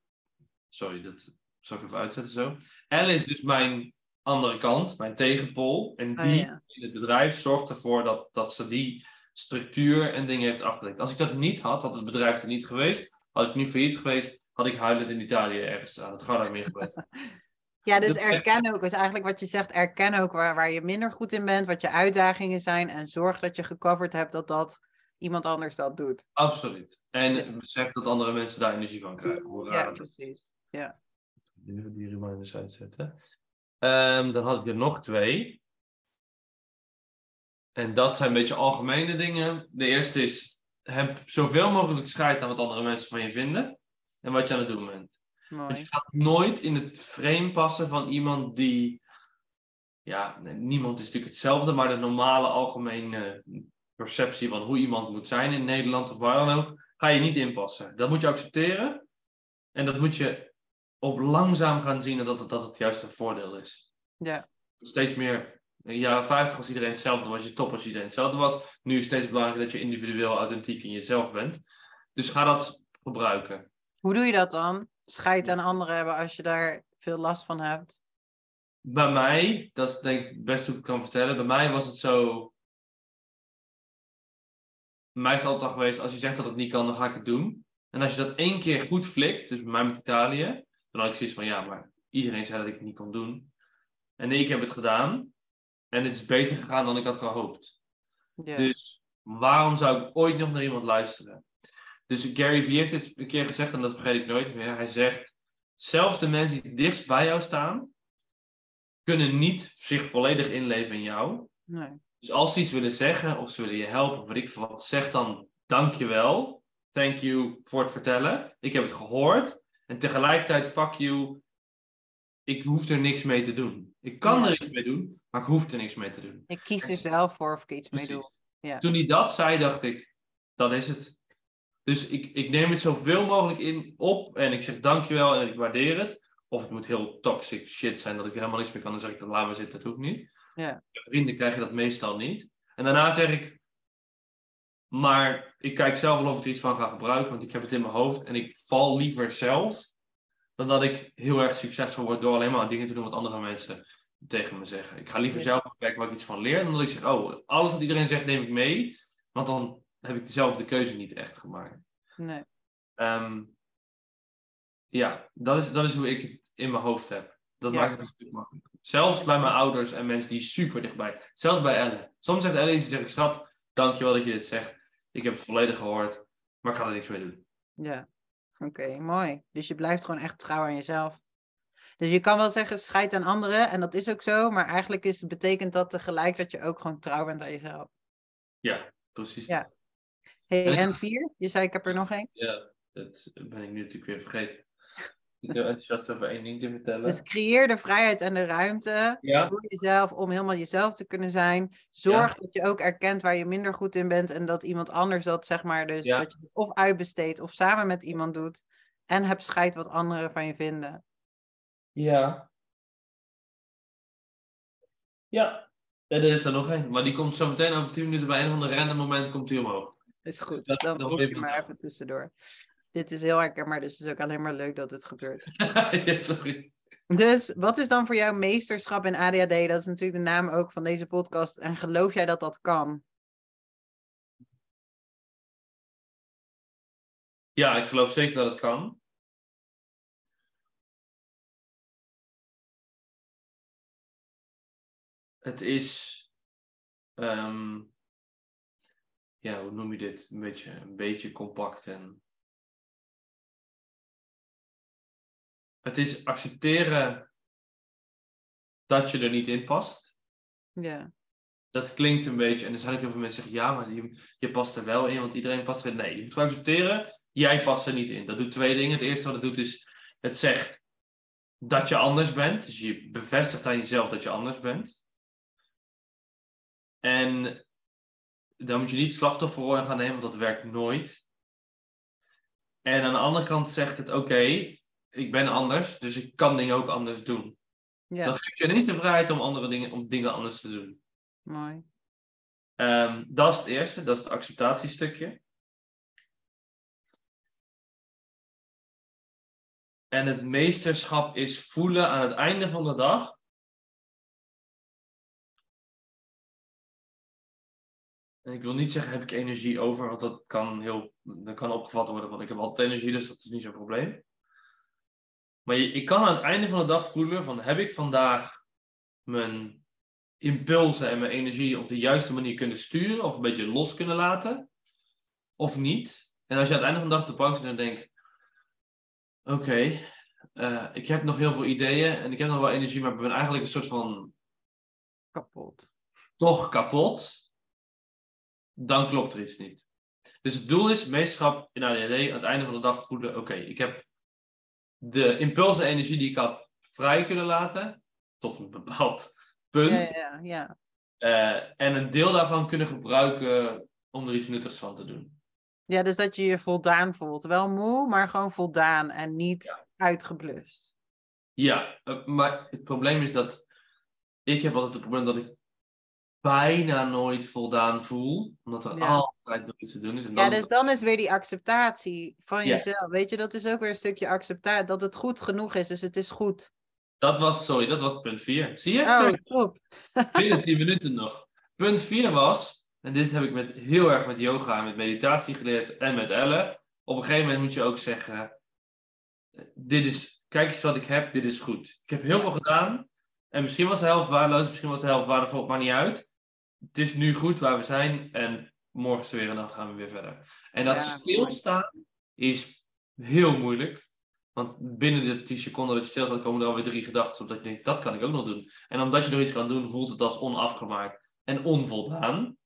Sorry, dat zal ik even uitzetten zo. L is dus mijn andere kant, mijn tegenpol. En oh, die in het bedrijf zorgt ervoor dat, dat ze die structuur en dingen heeft afgedekt. Als ik dat niet had, had het bedrijf er niet geweest. Had ik nu failliet geweest, had ik huilend in Italië ergens aan het daar meer geweest. Ja, dus erken ook, dus eigenlijk wat je zegt, erken ook waar, waar je minder goed in bent, wat je uitdagingen zijn en zorg dat je gecoverd hebt dat dat iemand anders dat doet. Absoluut. En besef dat andere mensen daar energie van krijgen. Hoe raar ja, precies. Ja. Even die reminders uitzetten. Um, dan had ik er nog twee. En dat zijn een beetje algemene dingen. De eerste is, heb zoveel mogelijk scheid aan wat andere mensen van je vinden. En wat je aan het doen bent. Mooi. je gaat nooit in het frame passen van iemand die... Ja, niemand is natuurlijk hetzelfde, maar de normale algemene perceptie van hoe iemand moet zijn in Nederland of waar dan ook, ga je niet inpassen. Dat moet je accepteren. En dat moet je op langzaam gaan zien dat het, dat het juist een voordeel is. Ja. Steeds meer. In jaren 50 was iedereen hetzelfde, was je top als iedereen hetzelfde was. Nu is het steeds belangrijker dat je individueel, authentiek in jezelf bent. Dus ga dat gebruiken. Hoe doe je dat dan? Scheid aan anderen hebben als je daar veel last van hebt? Bij mij, dat is denk ik best hoe ik kan vertellen. Bij mij was het zo. Bij mij is het altijd al geweest, als je zegt dat het niet kan, dan ga ik het doen. En als je dat één keer goed flikt, dus bij mij met Italië, dan had ik zoiets van, ja, maar iedereen zei dat ik het niet kon doen. En ik heb het gedaan. En het is beter gegaan dan ik had gehoopt. Dus waarom zou ik ooit nog naar iemand luisteren? Dus Gary Vee heeft dit een keer gezegd, en dat vergeet ik nooit meer. Hij zegt, zelfs de mensen die dichtst bij jou staan, kunnen niet zich volledig inleven in jou. Nee. Dus als ze iets willen zeggen, of ze willen je helpen, of weet ik veel wat, zeg dan dankjewel. Thank you voor het vertellen. Ik heb het gehoord. En tegelijkertijd, fuck you, ik hoef er niks mee te doen. Ik kan er iets mee doen, maar ik hoef er niks mee te doen. Ik kies er zelf voor of ik iets mee doe. Ja. Toen hij dat zei, dacht ik, dat is het. Dus ik, ik neem het zoveel mogelijk in op en ik zeg dankjewel en ik waardeer het. Of het moet heel toxic shit zijn dat ik er helemaal niks meer kan. Dan zeg ik, laat maar zitten, dat hoeft niet. Ja. vrienden krijgen dat meestal niet. En daarna zeg ik, maar ik kijk zelf wel of ik er iets van ga gebruiken, want ik heb het in mijn hoofd. En ik val liever zelf dan dat ik heel erg succesvol word door alleen maar dingen te doen wat andere mensen tegen me zeggen. Ik ga liever zelf kijken waar ik iets van leer, dan dat ik zeg, oh, alles wat iedereen zegt neem ik mee. Want dan heb ik dezelfde keuze niet echt gemaakt. Nee. Ehm, ja, dat is, dat is hoe ik het in mijn hoofd heb. Dat maakt het een stuk makkelijker. Zelfs bij mijn ouders en mensen die super dichtbij. Zelfs bij Elle. Soms zegt Elle iets, zeg ik, schat, dankjewel dat je dit zegt. Ik heb het volledig gehoord, maar ik ga er niks mee doen. Ja, oké, mooi. Dus je blijft gewoon echt trouw aan jezelf. Dus je kan wel zeggen, scheid aan anderen, en dat is ook zo, maar eigenlijk is, betekent dat tegelijk dat je ook gewoon trouw bent aan jezelf. Ja, precies. Ja. Hey, en vier? Je zei, ik heb er nog één. Ja, dat ben ik nu natuurlijk weer vergeten. Ik enthousiast over één ding te vertellen. Dus creëer de vrijheid en de ruimte voor jezelf om helemaal jezelf te kunnen zijn. Zorg dat je ook erkent waar je minder goed in bent en dat iemand anders dat zeg maar dus dat je het of uitbesteedt of samen met iemand doet. En heb scheid wat anderen van je vinden. Ja. Ja. En er is er nog één, maar die komt zo meteen over 10 minuten bij een van de random momenten komt hij omhoog. Is goed, dat, dan roep je maar even tussendoor. Dit is heel herkenbaar, dus het is ook alleen maar leuk dat het gebeurt. ja, sorry. Dus wat is dan voor jou meesterschap in ADHD? Dat is natuurlijk de naam ook van deze podcast. En geloof jij dat dat kan? Ja, ik geloof zeker dat het kan. Het is. Um, ja, hoe noem je dit? Een beetje, een beetje compact en Het is accepteren dat je er niet in past. Ja. Dat klinkt een beetje, en dan zijn ook heel veel mensen zeggen, ja, maar je, je past er wel in, want iedereen past erin. Nee, je moet accepteren, jij past er niet in. Dat doet twee dingen. Het eerste wat het doet is, het zegt dat je anders bent. Dus je bevestigt aan jezelf dat je anders bent. En dan moet je niet slachtofferrol gaan nemen, want dat werkt nooit. En aan de andere kant zegt het, oké, ik ben anders, dus ik kan dingen ook anders doen. Ja. Dat geeft je ineens de vrijheid om, andere dingen, om dingen anders te doen. Mooi. Um, dat is het eerste, dat is het acceptatiestukje. En het meesterschap is voelen aan het einde van de dag. En ik wil niet zeggen, heb ik energie over, want dat kan, heel, dat kan opgevat worden van ik heb altijd energie, dus dat is niet zo'n probleem. Maar je, ik kan aan het einde van de dag voelen van heb ik vandaag mijn impulsen en mijn energie op de juiste manier kunnen sturen of een beetje los kunnen laten of niet. En als je aan het einde van de dag de bank zit en denkt, oké, eh, ik heb nog heel veel ideeën en ik heb nog wel energie, maar ik ben eigenlijk een soort van... Kapot. Toch kapot. Dan klopt er iets niet. Dus het doel is, meesterschap in ADHD, aan het einde van de dag voelen, oké, ik heb de impulsen en energie die ik had vrij kunnen laten, tot een bepaald punt. Ja, ja, ja. Uh, en een deel daarvan kunnen gebruiken om er iets nuttigs van te doen. Ja, dus dat je je voldaan voelt. Wel moe, maar gewoon voldaan en niet uitgeblust. Ja, eh, maar het probleem is dat ik heb altijd het probleem dat ik bijna nooit voldaan voel, omdat er altijd nog iets te doen is. En ja, dus dan is weer die acceptatie van jezelf. Weet je, dat is ook weer een stukje acceptatie, dat het goed genoeg is, dus het is goed. Dat was, sorry, dat was punt 4. Zie je? Oh, top. Binnen 10 minuten nog. Punt 4 was, en dit heb ik met, heel erg met yoga en met meditatie geleerd en met Elle. Op een gegeven moment moet je ook zeggen, dit is, kijk eens wat ik heb, dit is goed. Ik heb heel veel gedaan en misschien was de helft waardeloos, misschien was de helft waardevol, maar niet uit. Het is nu goed waar we zijn en morgen is er weer een dag, gaan we weer verder. En dat stilstaan is heel moeilijk. Want binnen de 10 seconden dat je stilstaat, komen er alweer drie gedachten op dat je denkt, dat kan ik ook nog doen. En omdat je nog iets kan doen, voelt het als onafgemaakt en onvoldaan.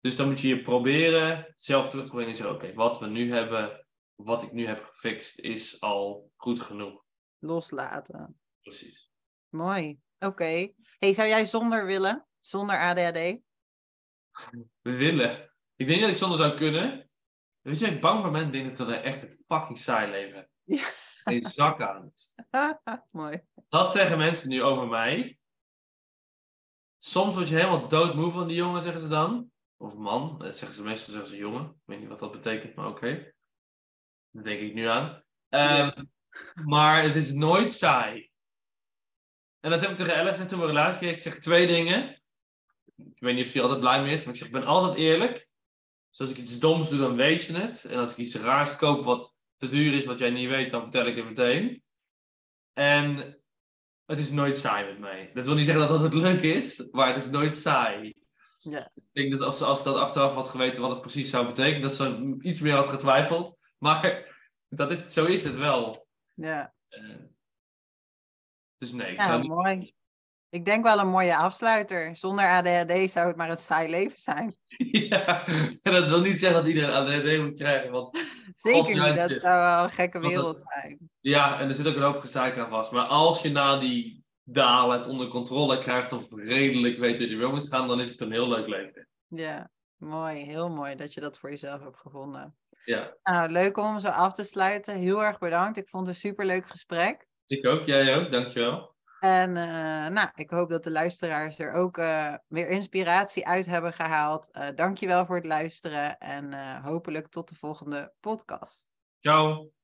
Dus dan moet je je proberen zelf terug te brengen en zeggen, oké, wat we nu hebben, wat ik nu heb gefixt, is al goed genoeg. Loslaten. Precies. Mooi. Oké. Hey, zou jij zonder willen? Zonder ADHD? We willen. Ik denk dat ik zonder zou kunnen. Weet je, ik bang voor ben, denk dat we echt een fucking saai leven. Ja. Geen zak aan. Mooi. Dat zeggen mensen nu over mij. Soms word je helemaal doodmoe van die jongen, zeggen ze dan. Of man, dat zeggen ze meestal zeggen ze jongen. Ik weet niet wat dat betekent, maar oké. Okay. Dat denk ik nu aan. Um, Maar het is nooit saai. En dat heb ik tegen Elle gezegd toen we relatie kregen. Ik zeg twee dingen. Ik weet niet of hij altijd blij mee is, maar ik zeg, ik ben altijd eerlijk. Dus als ik iets doms doe, dan weet je het. En als ik iets raars koop wat te duur is, wat jij niet weet, dan vertel ik het meteen. En het is nooit saai met mij. Dat wil niet zeggen dat het leuk is, maar het is nooit saai. Ja. Ik denk dat als, als dat achteraf had geweten wat het precies zou betekenen, dat ze iets meer had getwijfeld. Maar dat is, zo is het wel. Ja. Uh, dus nee, ik ja, zou mooi. Ik denk wel een mooie afsluiter. Zonder ADHD zou het maar een saai leven zijn. ja, en dat wil niet zeggen dat iedereen ADHD moet krijgen. Want Zeker niet, dat zou wel een gekke wereld zijn. Ja, en er zit ook een hoop gezeik aan vast. Maar als je na die dalen het onder controle krijgt of redelijk weet hoe je weer moet gaan, dan is het een heel leuk leven. Ja, mooi. Heel mooi dat je dat voor jezelf hebt gevonden. Ja. Nou, leuk om zo af te sluiten. Heel erg bedankt. Ik vond het een superleuk gesprek. Ik ook, jij ook. Dankjewel. En uh, nou, ik hoop dat de luisteraars er ook uh, weer inspiratie uit hebben gehaald. Uh, dankjewel voor het luisteren en hopelijk tot de volgende podcast. Ciao.